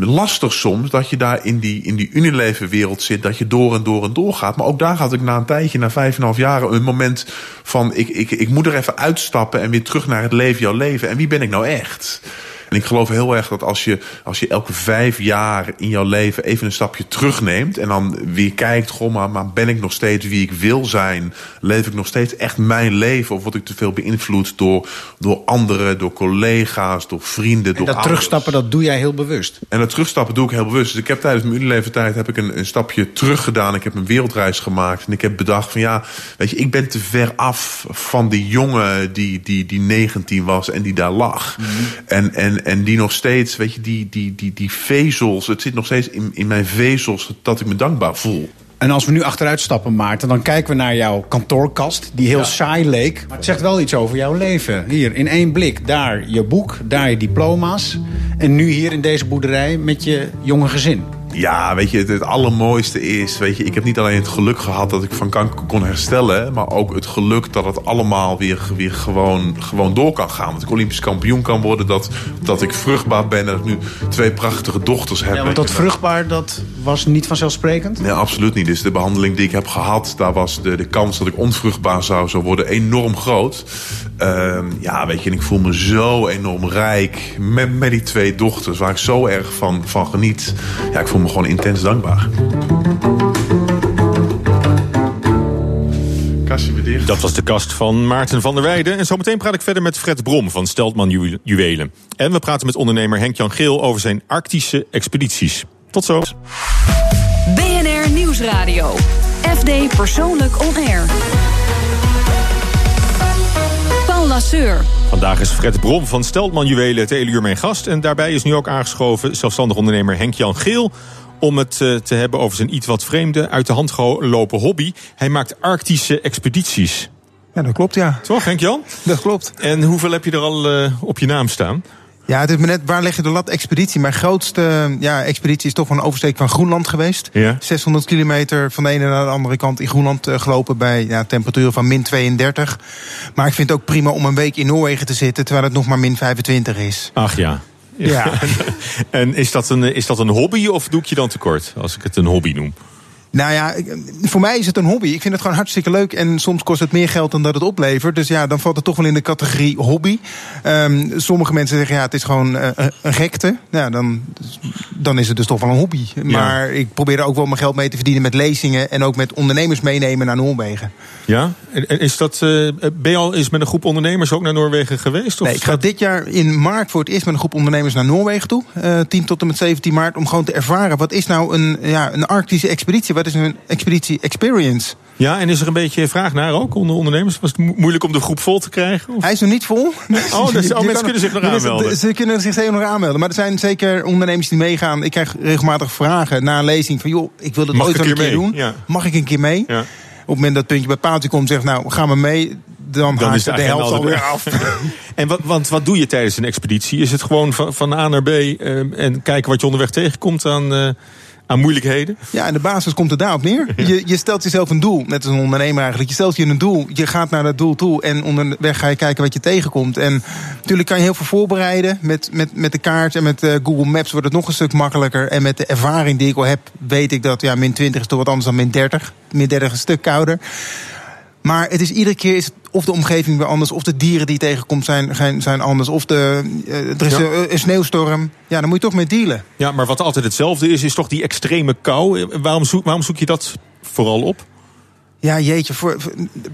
lastig soms dat je daar in die, in die Unilever-wereld zit. Dat je door en door en door gaat. Maar ook daar had ik na een tijdje, na vijf en half jaar, een moment van: ik, ik, ik moet er even uitstappen en weer terug naar het leven, jouw leven. En wie ben ik nou echt? En ik geloof heel erg dat als je, als je elke vijf jaar in jouw leven even een stapje terugneemt. en dan weer kijkt: goh, maar, maar ben ik nog steeds wie ik wil zijn? Leef ik nog steeds echt mijn leven? Of word ik te veel beïnvloed door, door anderen, door collega's, door vrienden? En door dat ouders? terugstappen, dat doe jij heel bewust. En dat terugstappen doe ik heel bewust. Dus ik heb tijdens mijn Unilever-tijd heb ik een, een stapje terug gedaan. Ik heb een wereldreis gemaakt. En ik heb bedacht van ja, weet je, ik ben te ver af van die jongen die, die, die 19 was en die daar lag. En, en, En, en die nog steeds, weet je, die, die, die, die vezels. Het zit nog steeds in, in mijn vezels dat ik me dankbaar voel. En als we nu achteruit stappen, Maarten, dan kijken we naar jouw kantoorkast, die heel saai leek. Maar het zegt wel iets over jouw leven. Hier, in één blik, daar je boek, daar je diploma's. En nu hier in deze boerderij met je jonge gezin. Ja, weet je, het, het, allermooiste is, weet je, ik heb niet alleen het geluk gehad dat ik van kanker kon herstellen, maar ook het geluk dat het allemaal weer, weer gewoon, gewoon door kan gaan. Dat ik Olympisch kampioen kan worden, dat, dat ik vruchtbaar ben en dat ik nu twee prachtige dochters heb. Ja, want dat vruchtbaar, dat was niet vanzelfsprekend? Nee, absoluut niet. Dus de behandeling die ik heb gehad, daar was de, de kans dat ik onvruchtbaar zou, zou worden enorm groot. Uh, ja, weet je, en ik voel me zo enorm rijk met, met die twee dochters, waar ik zo erg van, van geniet. Ja, ik voel me gewoon intens dankbaar. Dat was de kast van Maarten van der Weijden. En zometeen praat ik verder met Fred Brom van Steltman Juwelen. En we praten met ondernemer Henk-Jan Geel over zijn Arctische expedities. Tot zo. BNR Nieuwsradio. FD Persoonlijk On Air. Vandaag is Fred Brom van Steltman Juwelen het hele uur mijn gast. En daarbij is nu ook aangeschoven zelfstandig ondernemer Henk-Jan Geel om het uh, te hebben over zijn iets wat vreemde, uit de hand gelopen hobby. Hij maakt arctische expedities. Ja, dat klopt, ja. Toch, Henk-Jan? Dat klopt. En hoeveel heb je er al uh, op je naam staan? Ja, het is me net waar leg je de lat expeditie. Mijn grootste ja, expeditie is toch een oversteek van Groenland geweest. Ja. 600 kilometer van de ene naar de andere kant in Groenland uh, gelopen bij ja, temperaturen van min 32. Maar ik vind het ook prima om een week in Noorwegen te zitten terwijl het nog maar min 25 is. Ach ja. Ja. en is dat, een, is dat een hobby of doe ik je dan tekort als ik het een hobby noem? Nou ja, voor mij is het een hobby. Ik vind het gewoon hartstikke leuk. En soms kost het meer geld dan dat het oplevert. Dus ja, dan valt het toch wel in de categorie hobby. Um, sommige mensen zeggen ja, het is gewoon uh, een gekte. Ja, dan, dan is het dus toch wel een hobby. Ja. Maar ik probeer er ook wel mijn geld mee te verdienen met lezingen. En ook met ondernemers meenemen naar Noorwegen. Ja, en is dat, uh, ben je al eens met een groep ondernemers ook naar Noorwegen geweest? Of nee, ik ga dit jaar in maart voor het eerst met een groep ondernemers naar Noorwegen toe. Uh, 10 tot en met 17 maart. Om gewoon te ervaren wat is nou een, ja, een arctische expeditie. Wat is een expeditie experience? Ja, en is er een beetje vraag naar ook onder ondernemers? Was het mo moeilijk om de groep vol te krijgen? Of? Hij is nog niet vol. Oh, dus, oh mensen kunnen zich nog aanmelden. Ze kunnen zich zeker nog aanmelden. Maar er zijn zeker ondernemers die meegaan. Ik krijg regelmatig vragen na een lezing van... joh, ik wil het Mag ooit een keer mee? doen. Ja. Mag ik een keer mee? Ja. Op het moment dat het puntje bij paaltje komt, zegt nou, ga maar mee. Dan, dan haakt de, de helft alweer af. en wat, want wat doe je tijdens een expeditie? Is het gewoon van, van A naar B uh, en kijken wat je onderweg tegenkomt aan... Uh, aan moeilijkheden? Ja, in de basis komt het daarop neer. Je, je stelt jezelf een doel, net als een ondernemer eigenlijk. Je stelt je een doel, je gaat naar dat doel toe en onderweg ga je kijken wat je tegenkomt. En natuurlijk kan je heel veel voorbereiden. Met, met, met de kaart en met uh, Google Maps wordt het nog een stuk makkelijker. En met de ervaring die ik al heb, weet ik dat ja, min 20 is toch wat anders dan min 30. Min 30 is een stuk kouder. Maar het is iedere keer is het of de omgeving weer anders, of de dieren die je tegenkomt zijn, zijn, zijn anders, of de, uh, er is ja. een, een, sneeuwstorm. Ja, dan moet je toch mee dealen. Ja, maar wat altijd hetzelfde is, is toch die extreme kou. Waarom zoek, waarom zoek je dat vooral op? Ja, jeetje. Voor,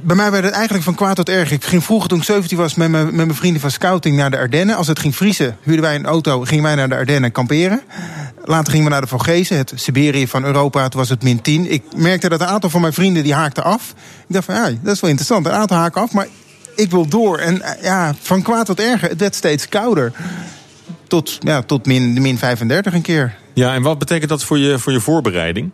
bij mij werd het eigenlijk van kwaad tot erg. Ik ging vroeger toen ik 17 was met, me, met mijn vrienden van scouting naar de Ardennen. Als het ging vriezen, huurden wij een auto, gingen wij naar de Ardennen kamperen. Later gingen we naar de Vogezen, het Siberië van Europa. Toen was het min 10. Ik merkte dat een aantal van mijn vrienden die haakten af. Ik dacht van, ja, dat is wel interessant. Een aantal haken af, maar ik wil door. En ja, van kwaad tot erger. Het werd steeds kouder. Tot, ja, tot min, min 35 een keer. Ja, en wat betekent dat voor je, voor je voorbereiding?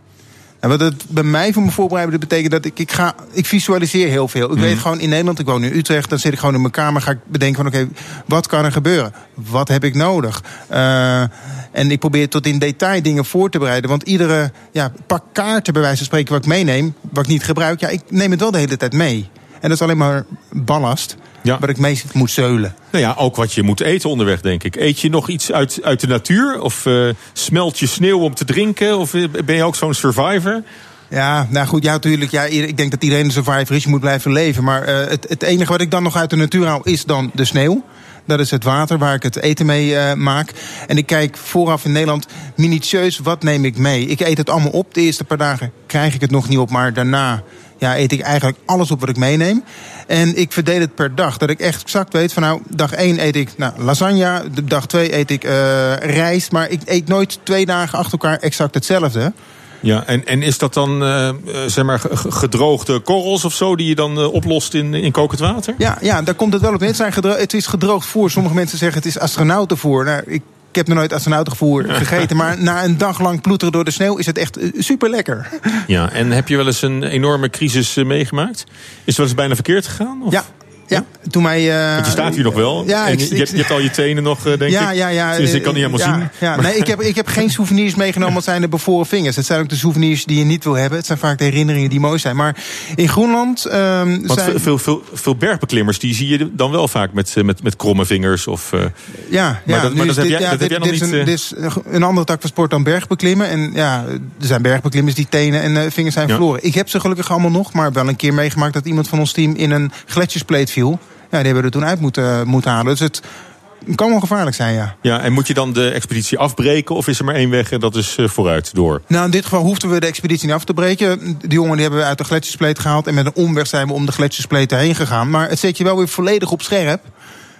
En wat het bij mij voor mijn voorbereiden betekent dat ik, ik ga, ik visualiseer heel veel. Ik mm. weet gewoon in Nederland, ik woon in Utrecht, dan zit ik gewoon in mijn kamer, ga ik bedenken van oké, okay, wat kan er gebeuren? Wat heb ik nodig? Uh, en ik probeer tot in detail dingen voor te bereiden. Want iedere ja, pak kaarten, bij wijze van spreken, wat ik meeneem, wat ik niet gebruik, ja, ik neem het wel de hele tijd mee. En dat is alleen maar ballast. Ja. Waar ik mee moet zeulen. Nou ja, ook wat je moet eten onderweg, denk ik. Eet je nog iets uit, uit de natuur? Of uh, smelt je sneeuw om te drinken? Of ben je ook zo'n survivor? Ja, nou goed, ja, natuurlijk. Ja, ik denk dat iedereen een survivor is. Je moet blijven leven. Maar uh, het, het enige wat ik dan nog uit de natuur haal, is dan de sneeuw. Dat is het water waar ik het eten mee uh, maak. En ik kijk vooraf in Nederland minutieus wat neem ik mee. Ik eet het allemaal op. De eerste paar dagen krijg ik het nog niet op, maar daarna ja, eet ik eigenlijk alles op wat ik meeneem. En ik verdeel het per dag. Dat ik echt exact weet van nou, dag 1 eet ik nou, lasagne. Dag 2 eet ik uh, rijst. Maar ik eet nooit twee dagen achter elkaar exact hetzelfde. Ja, en, en is dat dan uh, zeg maar gedroogde korrels of zo die je dan uh, oplost in, in kokend water? Ja, ja, daar komt het wel op neer. Het, zijn gedro het is gedroogd voer. Sommige mensen zeggen het is astronautenvoer. Nou, ik ik heb nog nooit astronautengevoer gegeten. Maar na een dag lang ploeteren door de sneeuw is het echt super lekker. Ja, en heb je wel eens een enorme crisis meegemaakt? Is het wel eens bijna verkeerd gegaan? Of? Ja, ja, toen mij... Uh, Want je staat hier nog wel. Ja, ik, je, je, hebt al je tenen nog, denk ja, ik. Ja, ja. Dus ik kan niet helemaal ja, zien. Ja, nee, ik heb, ik heb geen souvenirs meegenomen. Dat zijn de bevoren vingers. Het zijn ook de souvenirs die je niet wil hebben. Het zijn vaak de herinneringen die mooi zijn. Maar in Groenland... Um, Want zijn... veel, veel, veel bergbeklimmers, die zie je dan wel vaak met, met, met kromme vingers. Of, uh, ja, ja, maar dat, maar dat heb jij, dat heb jij nog dit niet... Is een, dit is een andere tak van sport dan bergbeklimmen. En ja, er zijn bergbeklimmers die tenen en uh, vingers zijn verloren. Ik heb ze gelukkig allemaal nog. Maar wel een keer meegemaakt dat iemand van ons team in een gletsjerspleet viel. Ja, die hebben we er toen uit moeten, moeten halen. Dus het kan wel gevaarlijk zijn, ja. Ja, en moet je dan de expeditie afbreken of is er maar één weg en dat is uh, vooruit door? Nou, in dit geval hoefden we de expeditie niet af te breken. Die jongen die hebben we uit de gletsjerspleet gehaald en met een omweg zijn we om de gletsjerspleet heen gegaan. Maar het zet je wel weer volledig op scherp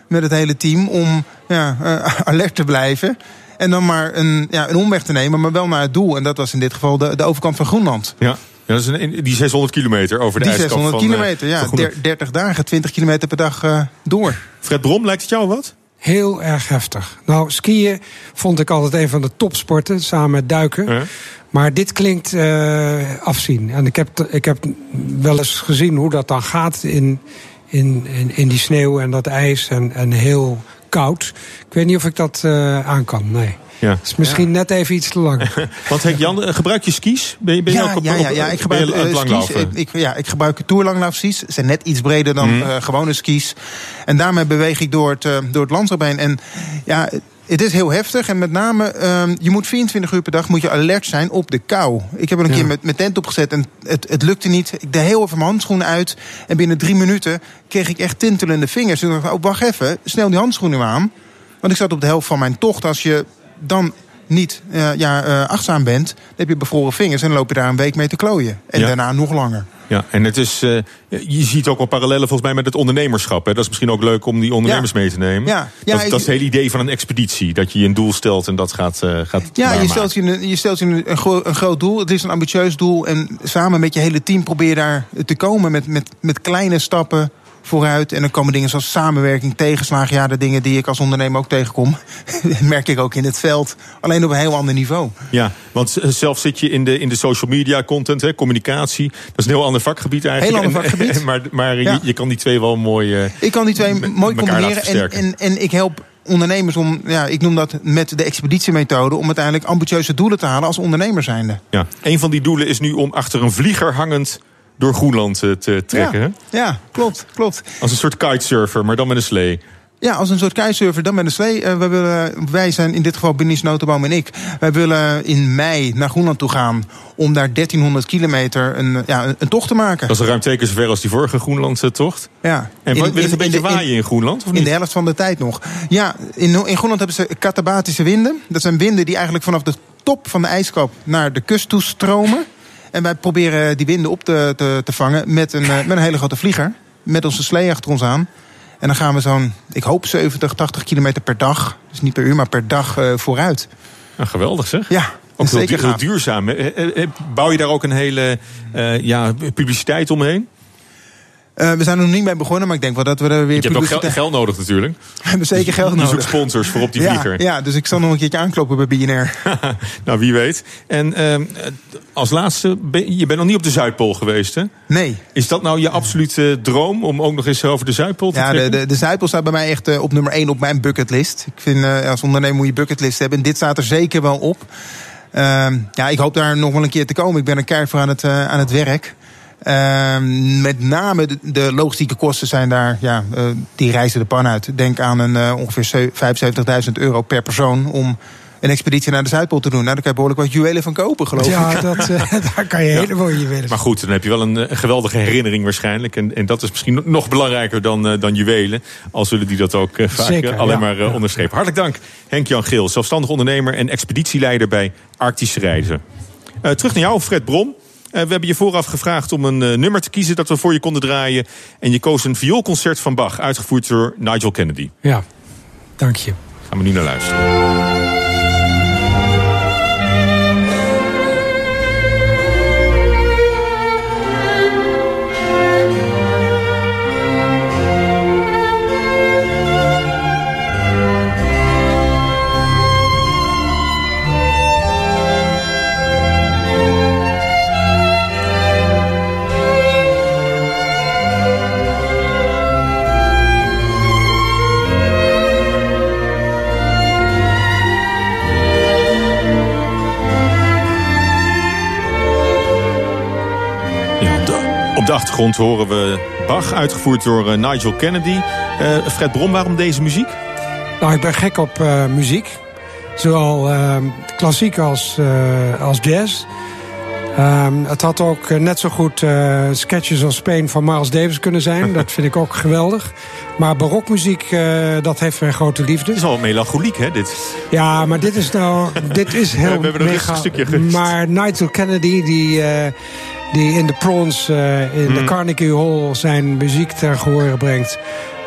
met het hele team om ja, uh, alert te blijven. En dan maar een, ja, een omweg te nemen, maar wel naar het doel. En dat was in dit geval de, de overkant van Groenland. Ja. Ja, dat is een, die 600 kilometer over de die ijskap 600 van, kilometer, ja. van 30 dagen, 20 kilometer per dag uh, door. Fred Brom, lijkt het jou wat? Heel erg heftig. Nou, skiën vond ik altijd een van de topsporten, samen met duiken. Ja. Maar dit klinkt uh, afzien. En ik heb, ik heb wel eens gezien hoe dat dan gaat in, in, in, in die sneeuw en dat ijs en, en heel koud. Ik weet niet of ik dat uh, aan kan, nee. Ja. Het is misschien ja. net even iets te lang. Want Henk Jan, gebruik je skis? Ben je, ben je ja, ook op, ja, ja, ja, ik gebruik uh, skis. Ik, ja, ik gebruik tourlanglaufskis. Ze zijn net iets breder dan mm. uh, gewone skis. En daarmee beweeg ik door het, uh, door het landschap heen. En ja, het is heel heftig. En met name, uh, je moet 24 uur per dag moet je alert zijn op de kou. Ik heb er een ja. keer met mijn tent opgezet en het, het lukte niet. Ik deed heel even mijn handschoenen uit. En binnen drie minuten kreeg ik echt tintelende vingers. En ik dacht, oh, wacht even, snel die handschoenen aan. Want ik zat op de helft van mijn tocht. Als je dan niet uh, ja, uh, achtzaam bent, dan heb je bevroren vingers en dan loop je daar een week mee te klooien. En ja. daarna nog langer. Ja, en het is, uh, je ziet ook wel parallellen volgens mij met het ondernemerschap. Hè? Dat is misschien ook leuk om die ondernemers ja. mee te nemen. Ja. Ja, dat, dat, is het hele idee van een expeditie. Dat je je een doel stelt en dat gaat, uh, gaat Ja, je stelt je, een, je stelt je een, een, gro een, groot doel. Het is een ambitieus doel. En samen met je hele team probeer je daar te komen met, met, met kleine stappen vooruit. En dan komen dingen zoals samenwerking, tegenslagen. Ja, de dingen die ik als ondernemer ook tegenkom. merk ik ook in het veld. Alleen op een heel ander niveau. Ja, want zelf zit je in de, in de social media content, hè, communicatie. Dat is een heel ander vakgebied eigenlijk. Heel ander vakgebied. En, maar maar ja. je, je, kan die twee wel mooi. Uh, ik kan die twee mooi combineren. En, en, en ik help ondernemers om, ja, ik noem dat met de expeditiemethode, om uiteindelijk ambitieuze doelen te halen als ondernemer zijnde. Ja, een van die doelen is nu om achter een vlieger hangend door Groenland te trekken. Ja, ja, klopt, klopt. Als een soort kitesurfer, maar dan met een slee. Ja, als een soort kitesurfer, dan met een slee. Uh, wij, willen, wij zijn in dit geval Benice Notenboom en ik. Wij willen in mei naar Groenland toe gaan om daar 1300 kilometer een, ja, een tocht te maken. Dat is ruim twee keer zover als die vorige Groenlandse-tocht. Ja. En wil het een beetje waaien in, in Groenland? Of niet? In de helft van de tijd nog. Ja, in, in Groenland hebben ze katabatische winden. Dat zijn winden die eigenlijk vanaf de top van de ijskap naar de kust toe stromen. En wij proberen die winden op te, te, te vangen met een, met een hele grote vlieger. Met onze slee achter ons aan. En dan gaan we zo'n, ik hoop 70, 80 kilometer per dag. Dus niet per uur, maar per dag uh, vooruit. Nou, geweldig zeg. Ja, ook heel, duurzaam. Bouw je daar ook een hele uh, ja, publiciteit omheen? Uh, we zijn er nog niet mee begonnen, maar ik denk wel dat we er weer... Je hebt ook geld, geld nodig natuurlijk. We hebben zeker geld je nodig. Je zoekt sponsors voor op die vlieger. Ja, dus ik zal nog een keertje aankloppen bij BNR. nou, wie weet. En uh, als laatste, ben, je bent nog niet op de Zuidpool geweest, hè? Nee. Is dat nou je absolute droom om ook nog eens over de Zuidpool te ja, trekken? Ja, de, de, de, Zuidpool staat bij mij echt uh, op nummer 1 op mijn bucketlist. Ik vind als ondernemer moet je bucketlist hebben. En dit staat er zeker wel op. ja, ik hoop daar nog wel een keer te komen. Ik ben er keihard voor aan het, aan het werk. Uh, met name de, de, logistieke kosten zijn daar, ja, uh, die reizen de pan uit. Denk aan een uh, ongeveer 75.000 euro per persoon om een expeditie naar de Zuidpool te doen. Nou, daar kan je behoorlijk wat juwelen van kopen, geloof ja, ik. Ja, daar kan je ja. hele mooie juwelen Maar goed, dan heb je wel een, een geweldige herinnering waarschijnlijk. En, en, dat is misschien nog belangrijker dan, dan juwelen. Al zullen die dat ook vaak Zeker, alleen ja. maar onderstrepen. Hartelijk dank, Henk-Jan Geel, zelfstandig ondernemer en expeditieleider bij Arctische Reizen. terug naar jou, Fred Brom. Uh, we hebben je vooraf gevraagd om een uh, nummer te kiezen dat we voor je konden draaien. En je koos een vioolconcert van Bach, uitgevoerd door Nigel Kennedy. Ja, dank je. Gaan we nu naar luisteren. Op de achtergrond horen we Bach, uitgevoerd door eh, Nigel Kennedy. Uh, Fred Brom, waarom deze muziek? Nou, ik ben gek op uh, muziek. Zowel uh, klassiek als, als jazz. Um, het had ook net zo goed uh, Sketches of Spain van Miles Davis kunnen zijn. Dat vind ik ook geweldig. Maar barokmuziek, uh, dat heeft mijn grote liefde. Het is al melancholiek, hè, dit? Ja, maar dit is nou... dit is heel We hebben mega, een stukje gerust. Maar Nigel Kennedy, die... Uh, die in de Prawns uh, in de Carnegie Hall zijn muziek ter gehoor brengt.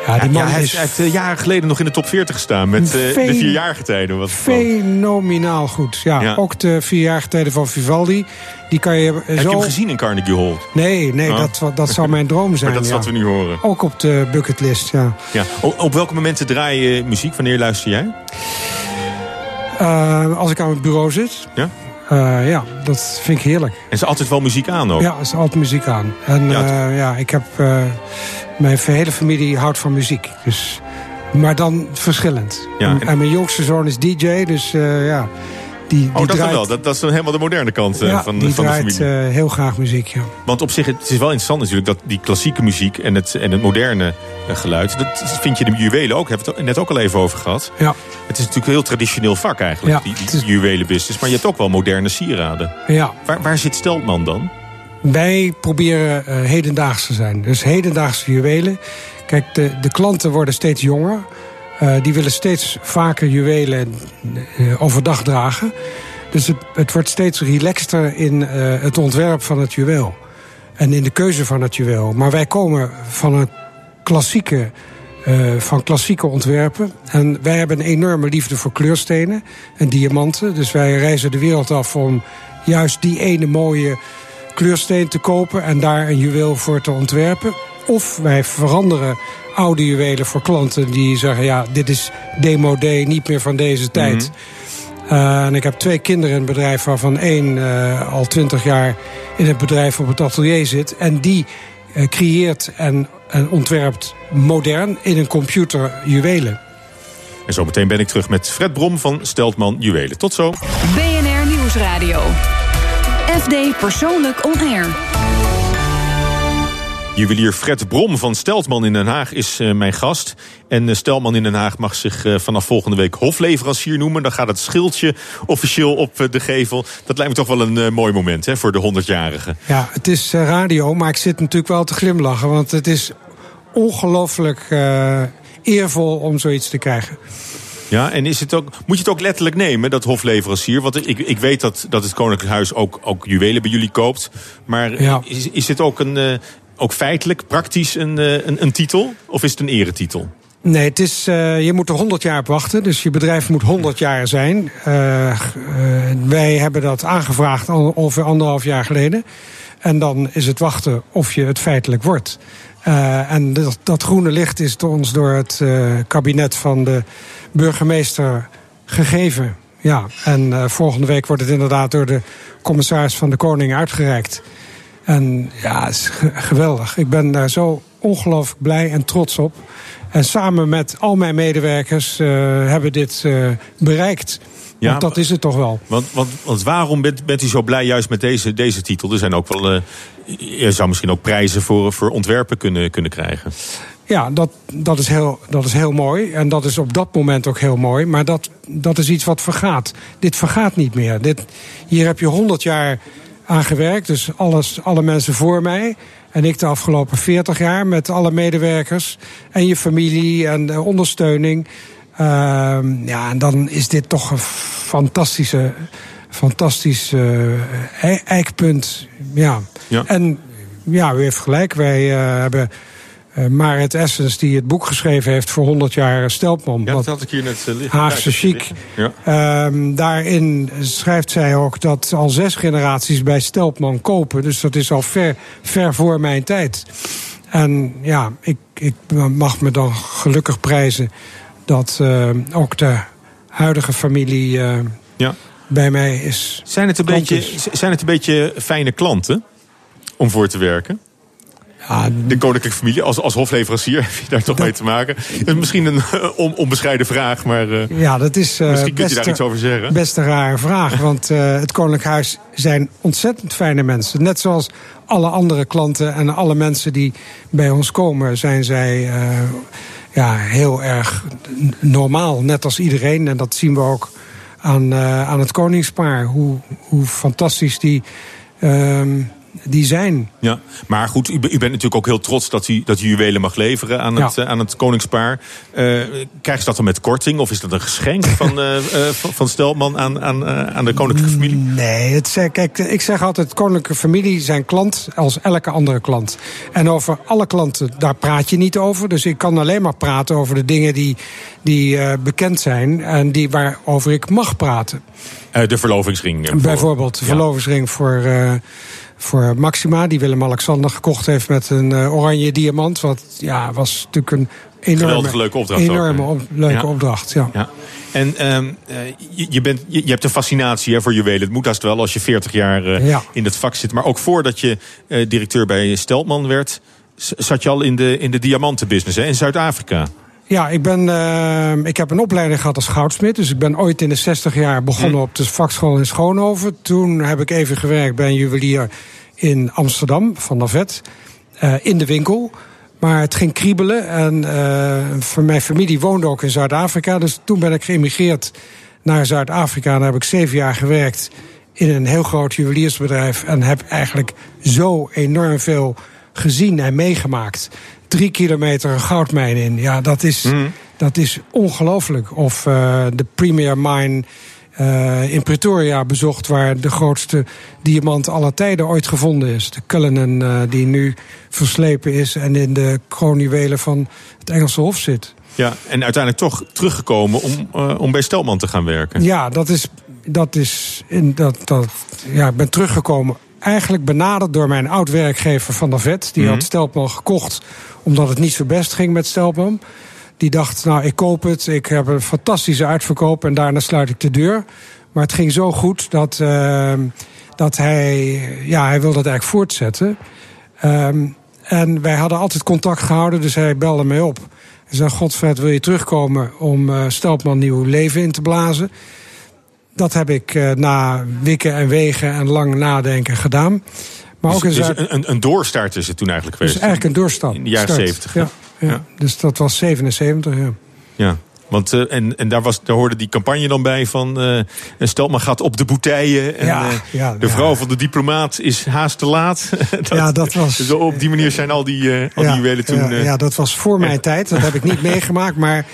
Ja, die man ja, hij is heeft uh, jaren geleden nog in de top 40 gestaan met uh, de vierjarige tijden. Wat fenomenaal goed. Ja, ja, Ook de vierjarige tijden van Vivaldi. Die kan je, Heb zo... je hem gezien in Carnegie Hall? Nee, nee oh. dat, dat zou mijn droom zijn. maar dat is ja. wat we nu horen. Ook op de bucketlist, ja. ja. Op, op welke momenten draai je muziek? Wanneer luister jij? Uh, als ik aan het bureau zit. Ja? Uh, ja, dat vind ik heerlijk. En is altijd wel muziek aan ook? Ja, is altijd muziek aan. En ja, uh, ja ik heb... Uh, mijn hele familie houdt van muziek. Dus, maar dan verschillend. Ja, en, en, mijn jongste zoon is DJ, dus ja... Die, die oh, dat draait, wel. Dat, dat is dan helemaal de moderne kant ja, van, die van de draait, familie. Uh, heel graag muziek, ja. Want op zich, het is wel interessant natuurlijk... dat die klassieke muziek en het, en het moderne geluid... dat vind je de juwelen ook. Hebben we het net ook al even over gehad. Ja. Het is natuurlijk een heel traditioneel vak eigenlijk, ja, die, die is... juwelenbusiness. Maar je hebt ook wel moderne sieraden. Ja. Waar, waar zit Steltman dan? Wij proberen uh, hedendaags te zijn. Dus hedendaagse juwelen. Kijk, de, de klanten worden steeds jonger. Uh, die willen steeds vaker juwelen uh, overdag dragen. Dus het, het, wordt steeds relaxter in het ontwerp van het juweel. En in de keuze van het juweel. Maar wij komen van een klassieke, uh, van klassieke ontwerpen. En wij hebben een enorme liefde voor kleurstenen en diamanten. Dus wij reizen de wereld af om juist die ene mooie kleursteen te kopen... en daar een juweel voor te ontwerpen. Of wij veranderen oude juwelen voor klanten die zeggen... ja, dit is demodé, niet meer van deze tijd... Mm -hmm. Uh, en ik heb twee kinderen in het bedrijf, waarvan één uh, al twintig jaar in het bedrijf op het atelier zit. En die creëert en, en, ontwerpt modern in een computer juwelen. En zometeen ben ik terug met Fred Brom van Steltman Juwelen. Tot zo. BNR Nieuwsradio. FD Persoonlijk On Air. Juwelier Fred Brom van Steltman in Den Haag is uh, mijn gast. En uh, Steltman in Den Haag mag zich uh, vanaf volgende week hofleverancier noemen. Dan gaat het schildje officieel op de gevel. Dat lijkt me toch wel een mooi moment hè, voor de 100-jarige. Ja, het is radio, maar ik zit natuurlijk wel te glimlachen. Want het is ongelooflijk eervol om zoiets te krijgen. Ja, en is het ook, moet je het ook letterlijk nemen, dat hofleverancier? Want ik, ik weet dat, dat het Koninklijk Huis ook, ook juwelen bij jullie koopt. Maar ja. is, is dit ook een ook feitelijk, praktisch een, een, een titel? Of is het een eretitel? Nee, het is, uh, je moet er 100 jaar op wachten. Dus je bedrijf moet 100 jaar zijn. Uh, wij hebben dat aangevraagd ongeveer anderhalf jaar geleden. En dan is het wachten of je het feitelijk wordt. en dat, dat, groene licht is ons door het kabinet van de burgemeester gegeven. Ja, en volgende week wordt het inderdaad door de commissaris van de Koning uitgereikt. En ja, het is geweldig. Ik ben daar zo ongelooflijk blij en trots op. En samen met al mijn medewerkers uh, hebben we dit uh, bereikt. Ja, want dat is het toch wel. Want, want, want waarom bent, bent u zo blij juist met deze, deze titel? Er zijn ook wel. Uh, je zou misschien ook prijzen voor, voor ontwerpen kunnen, kunnen krijgen. Ja, dat, dat, is heel, dat is heel mooi. En dat is op dat moment ook heel mooi. Maar dat, dat is iets wat vergaat. Dit vergaat niet meer. Dit, hier heb je 100 jaar aan gewerkt. Dus alles, alle mensen voor mij. En ik de afgelopen 40 jaar met alle medewerkers. En je familie en de ondersteuning. Uh, ja, en dan is dit toch een fantastische, fantastisch uh, eikpunt. Ja. ja. En ja, u heeft gelijk. Wij uh, hebben uh, Marit Essens, die het boek geschreven heeft voor 100 jaar Stelpman. Ja, dat had ik hier net uh, liggen. Haagse chic. Ja. Um, daarin schrijft zij ook dat al zes generaties bij Stelpman kopen. Dus dat is al ver, ver voor mijn tijd. En ja, ik, ik mag me dan gelukkig prijzen dat uh, ook de huidige familie ja. bij mij is. Zijn het, een beetje, zijn het een beetje fijne klanten om voor te werken? Ja, de koninklijke familie als, als hofleverancier heb je daar toch mee te maken? Dat is misschien een on, onbescheiden vraag, maar uh, ja, dat is, uh, misschien kunt je daar iets over zeggen. Best een rare vraag, want uh, het Koninklijk Huis zijn ontzettend fijne mensen. Net zoals alle andere klanten en alle mensen die bij ons komen, zijn zij ja, heel erg normaal, net als iedereen. En dat zien we ook aan, aan het koningspaar, hoe, hoe fantastisch die. Ehm, die zijn. Ja, maar goed, u, u, bent natuurlijk ook heel trots dat u, dat u juwelen mag leveren aan het, ja. aan het koningspaar. Uh, krijgen ze dat dan met korting of is dat een geschenk van, uh, uh, van Stelman aan, aan, aan de koninklijke familie? Nee, het, kijk, ik zeg altijd: koninklijke familie zijn klant als elke andere klant. En over alle klanten, daar praat je niet over. Dus ik kan alleen maar praten over de dingen die, die bekend zijn en die waarover ik mag praten. de verlovingsring. Bijvoorbeeld, de verlovingsring voor voor Maxima, die Willem-Alexander gekocht heeft met een uh, oranje diamant. Wat ja, was natuurlijk een enorme, leuke opdracht. Enorme op, leuke ja. opdracht, ja. ja. En um, je, je, bent, je, je, hebt een fascinatie hè, voor juwelen. Het moet haast wel als je 40 jaar uh, ja. in het vak zit. Maar ook voordat je uh, directeur bij Steltman werd, zat je al in de, in de diamantenbusiness hè, in Zuid-Afrika. Ja, ik, ben, uh, ik heb een opleiding gehad als goudsmid. Dus ik ben ooit in de 60 jaar begonnen hm. op de vakschool in Schoonhoven. Toen heb ik even gewerkt bij een juwelier in Amsterdam, van Navet, uh, in de winkel. Maar het ging kriebelen en uh, voor mijn familie woonde ook in Zuid-Afrika. Dus toen ben ik geëmigreerd naar Zuid-Afrika. Daar heb ik zeven jaar gewerkt in een heel groot juweliersbedrijf. En heb eigenlijk zo enorm veel gezien en meegemaakt drie kilometer een goudmijn in. Ja, dat is, mm. dat is ongelooflijk. Of uh, de Premier Mine uh, in Pretoria bezocht... waar de grootste diamant aller tijden ooit gevonden is. De Cullinan, uh, die nu verslepen is... en in de kroonjuwelen van het Engelse Hof zit. Ja, en uiteindelijk toch teruggekomen om, om bij Stelman te gaan werken. Ja, dat is... Dat is in, dat, dat, ja, ik ben teruggekomen eigenlijk benaderd door mijn oud-werkgever van de vet. Die mm -hmm. had Stelpman gekocht omdat het niet zo best ging met Stelpman. Die dacht, nou, ik koop het. Ik heb een fantastische uitverkoop en daarna sluit ik de deur. Maar het ging zo goed dat, uh, dat hij, ja, hij wilde het eigenlijk voortzetten. Um, en wij hadden altijd contact gehouden, dus hij belde mij op. Hij zei, Godfred, wil je terugkomen om uh, Stelpman nieuw leven in te blazen? Dat heb ik uh, na wikken en wegen en lang nadenken gedaan. Maar dus, ook in dus Zuid... een, een doorstart is het toen eigenlijk geweest? Dus eigenlijk een doorstart. In de jaren zeventig. Ja, ja, ja, Dus dat was 77, ja. Ja, want uh, en, en daar, was, daar hoorde die campagne dan bij van... Uh, Stelma gaat op de boeteien. En ja, uh, ja, de vrouw ja. van de diplomaat is haast te laat. dat, ja, dat was... Dus op die manier zijn al die, al die juwelen toen... ja, dat was voor mijn tijd. Dat heb ik niet meegemaakt. Maar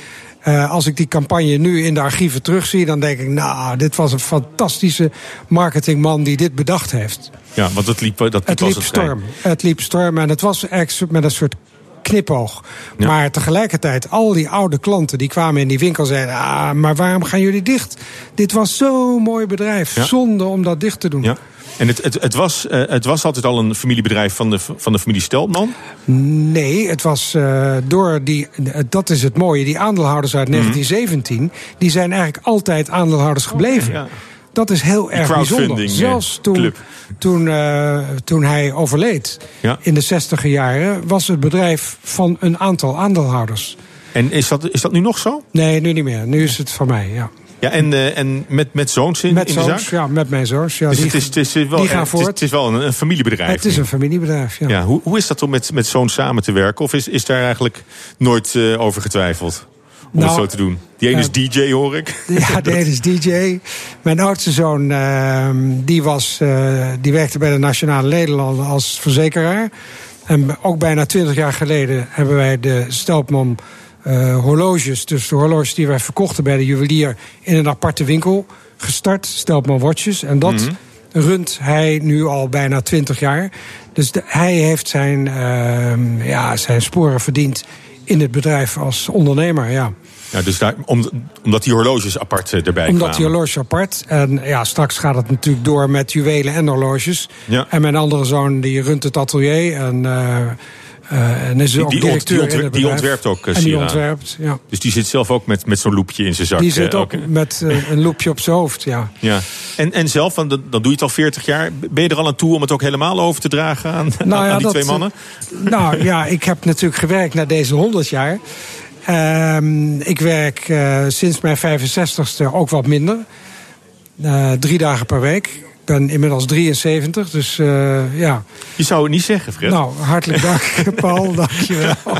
uh, als ik die campagne nu in de archieven terugzie, dan denk ik, nou, dit was een fantastische marketingman die dit bedacht heeft. Ja, want het liep, dat liep het liep storm. Het liep storm en het was echt met een soort knipoog. Ja. Maar tegelijkertijd, al die oude klanten die kwamen in die winkel zeiden: Ah, maar waarom gaan jullie dicht? Dit was zo'n mooi bedrijf. Ja. Zonde om dat dicht te doen. Ja. En het, het, het, was, uh, het was altijd al een familiebedrijf van de, van de familie Steltman? Nee, het was uh, door die. Dat is het mooie. Die aandeelhouders uit mm -hmm. 1917. die zijn eigenlijk altijd aandeelhouders gebleven. Oh, ja. Dat is heel erg bijzonder. Zelfs toen, toen, uh, toen hij overleed ja. in de zestiger jaren, was het bedrijf van een aantal aandeelhouders. En is dat, is dat nu nog zo? Nee, nu niet meer. Nu is het van mij, ja. Ja, en, uh, en met, met zoons in, met in zoons, de zaak? Ja, met mijn zoons. Ja, dus die, het, is, het, is wel, die gaan het, voort. Is, het is wel een, een familiebedrijf. Het is een familiebedrijf, ja. ja hoe, hoe is dat om met, met zoons samen te werken? Of is, is daar eigenlijk nooit uh, over getwijfeld? Om nou, het zo te doen. Die ene is DJ, hoor ik. Ja, de ene is DJ. Mijn oudste zoon, uh, die, was, uh, die werkte bij de Nationale Nederlanden als verzekeraar. En ook bijna twintig jaar geleden hebben wij de Stelpman uh, horloges, dus de horloges die wij verkochten bij de juwelier in een aparte winkel gestart, Stelpman Watches. En dat mm -hmm. runt hij nu al bijna twintig jaar. Dus de, hij heeft zijn, uh, ja, zijn sporen verdiend in het bedrijf als ondernemer, ja. Ja, dus daar, om, omdat die horloges apart uh, erbij Omdat kwamen. die horloges apart. En ja, straks gaat het natuurlijk door met juwelen en horloges. Ja. En mijn andere zoon die runt het atelier. En uh, Uh, en is die, ook die, directeur ont, die, in het die bedrijf. ontwerpt ook uh, En die ontwerpt, ja. Dus die zit zelf ook met, met zo'n loepje in zijn zak. Die zit eh, ook met uh, een loepje op zijn hoofd, ja. Ja. En, en zelf, want dan, doe je het al 40 jaar. Ben je er al aan toe om het ook helemaal over te dragen aan, Nou aan ja, die dat, twee mannen? Nou ja, ik heb natuurlijk gewerkt naar deze 100 jaar. Ehm, ik werk uh, sinds mijn 65ste ook wat minder. Uh, drie dagen per week. Ik ben inmiddels 73, dus uh, ja. Je zou het niet zeggen, Fred. Nou, hartelijk dank, Paul. dank je wel.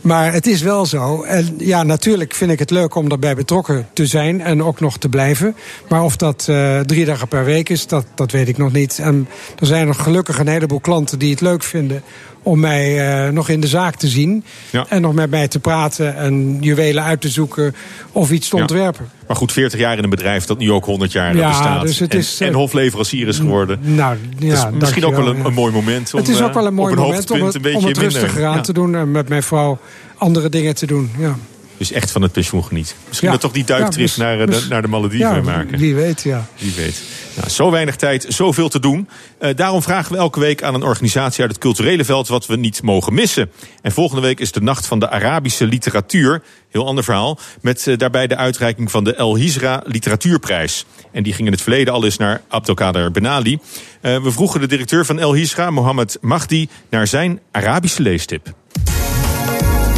Maar het is wel zo. En ja, natuurlijk vind ik het leuk om daarbij betrokken te zijn en ook nog te blijven. Maar of dat drie dagen per week is, dat, dat weet ik nog niet. En er zijn nog gelukkig een heleboel klanten die het leuk vinden om mij uh, nog in de zaak te zien. Ja. En nog met mij te praten en juwelen uit te zoeken of iets te ja. ontwerpen. Maar goed, 40 jaar in een bedrijf dat nu ook 100 jaar ja, bestaat. Dus het en, is, en hofleverancier is geworden. Nou, ja, misschien ook wel een, een, mooi moment om Het is ook wel een mooi een moment om het, om het rustiger aan te doen en met mijn vrouw andere dingen te doen. Ja. Dus echt van het pensioen geniet. Misschien Ja. dat toch die duiktrip Ja, naar, eh, mis- de, naar de Malediven Ja, maken. wie weet, ja. Wie weet. Nou, zo weinig tijd, zoveel te doen. Eh, daarom vragen we elke week aan een organisatie uit het culturele veld wat we niet mogen missen. En volgende week is de Nacht van de Arabische Literatuur. Heel ander verhaal. Met eh, daarbij de uitreiking van de El Hizra Literatuurprijs. En die ging in het verleden al eens naar Abdelkader Benali. Eh, we vroegen de directeur van El Hizra, Mohammed Mahdi, naar zijn Arabische leestip.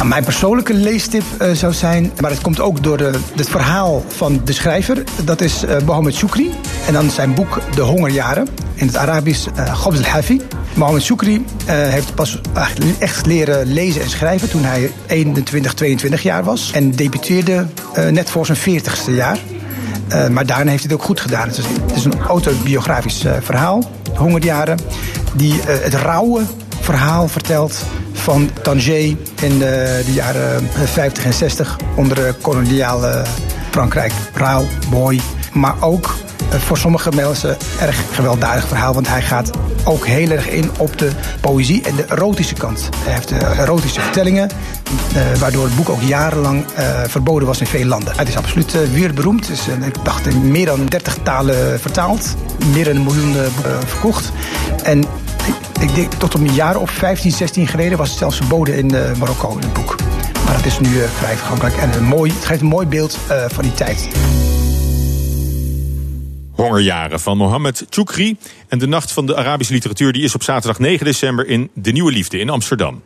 Mijn persoonlijke leestip uh, zou zijn, maar het komt ook door de, het verhaal van de schrijver. Dat is uh, Mohammed Shukri. En dan zijn boek De Hongerjaren. In het Arabisch uh, al-Hafi. Mohammed Shukri heeft pas echt leren lezen en schrijven toen hij 21, 22 jaar was. En debuteerde net voor zijn 40ste jaar. maar daarna heeft hij het ook goed gedaan. Het is, een autobiografisch verhaal, De Hongerjaren. Die het rauwe verhaal vertelt van Tanger in de, de jaren 50 en 60 onder koloniale Frankrijk. Rauw, mooi, maar ook voor sommige mensen erg gewelddadig verhaal. Want hij gaat ook heel erg in op de poëzie en de erotische kant. Hij heeft erotische vertellingen, waardoor het boek ook jarenlang verboden was in veel landen. Het is absoluut wereldberoemd. Het is, ik dacht, in meer dan 30 talen vertaald. Meer dan een miljoen verkocht. En ik denk tot een jaar of 15, 16 geleden was het zelfs verboden in uh, Marokko, in het boek. Maar dat is nu uh, vrij toegankelijk en een mooi, het geeft een mooi beeld van die tijd. Hongerjaren van Mohammed Choukri. En de Nacht van de Arabische Literatuur die is op zaterdag 9 december in De Nieuwe Liefde in Amsterdam.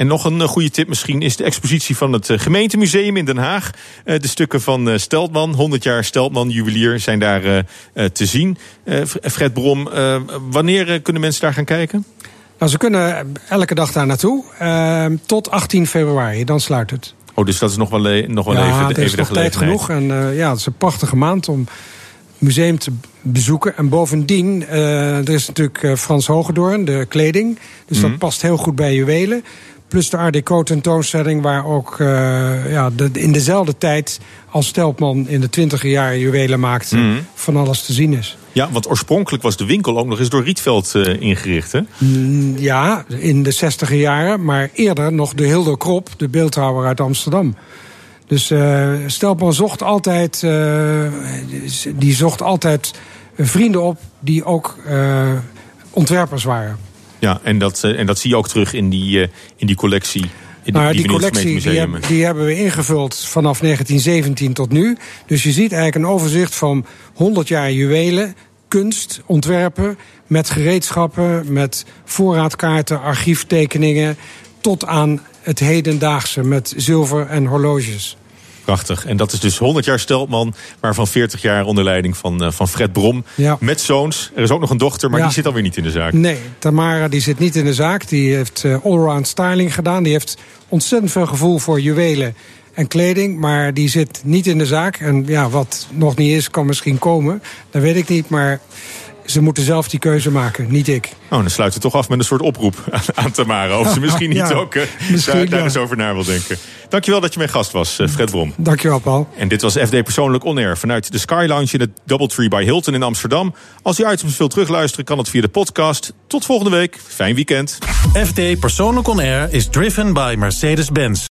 En nog een goede tip misschien is de expositie van het gemeentemuseum in Den Haag. De stukken van Steltman, 100 jaar Steltman, juwelier, zijn daar te zien. Fred Brom, wanneer kunnen mensen daar gaan kijken? Nou, ze kunnen elke dag daar naartoe. Uh, tot 18 februari, dan sluit het. Oh, dus dat is nog wel, nog wel ja, even, het is even de nog tijd genoeg. En uh, ja, het is een prachtige maand om het museum te bezoeken. En bovendien, uh, er is natuurlijk Frans Hogedoorn, de kleding. Dus mm dat past heel goed bij juwelen. Plus de Art Deco tentoonstelling, waar ook uh, ja, de, in dezelfde tijd als Stelpman in de twintiger jaren juwelen maakte, Mhm. van alles te zien is. Ja, want oorspronkelijk was de winkel ook nog eens door Rietveld uh, ingericht, hè? Mm, ja, in de zestiger jaren, maar eerder nog de Hildo Krop, de beeldhouwer uit Amsterdam. Dus uh, Stelpman zocht altijd, die zocht altijd vrienden op die ook ontwerpers waren. Ja, en dat, en dat zie je ook terug in die, in die collectie. In maar die, die, collectie die, heb, die, hebben we ingevuld vanaf 1917 tot nu. Dus je ziet eigenlijk een overzicht van 100 jaar juwelen, kunst, ontwerpen... met gereedschappen, met voorraadkaarten, archieftekeningen... tot aan het hedendaagse met zilver en horloges. Prachtig. En dat is dus 100 jaar Steltman, waarvan 40 jaar onder leiding van, uh, van Fred Brom. Ja. Met zoons. Er is ook nog een dochter, maar Ja. die zit alweer niet in de zaak. Nee, Tamara die zit niet in de zaak. Die heeft uh, allround styling gedaan. Die heeft ontzettend veel gevoel voor juwelen en kleding. Maar die zit niet in de zaak. En ja, wat nog niet is, kan misschien komen. Dat weet ik niet, maar ze moeten zelf die keuze maken, niet ik. Oh, dan sluiten we toch af met een soort oproep aan Tamara. Of ze misschien niet Ja, ook uh, misschien daar, daar eens over na wil denken. Dankjewel dat je mijn gast was, uh, Fred Brom. Dankjewel, Paul. En dit was FD Persoonlijk On Air vanuit de Sky Lounge in het Doubletree by Hilton in Amsterdam. Als u items wilt terugluisteren, kan het via de podcast. Tot volgende week. Fijn weekend. FD Persoonlijk On Air is driven by Mercedes-Benz.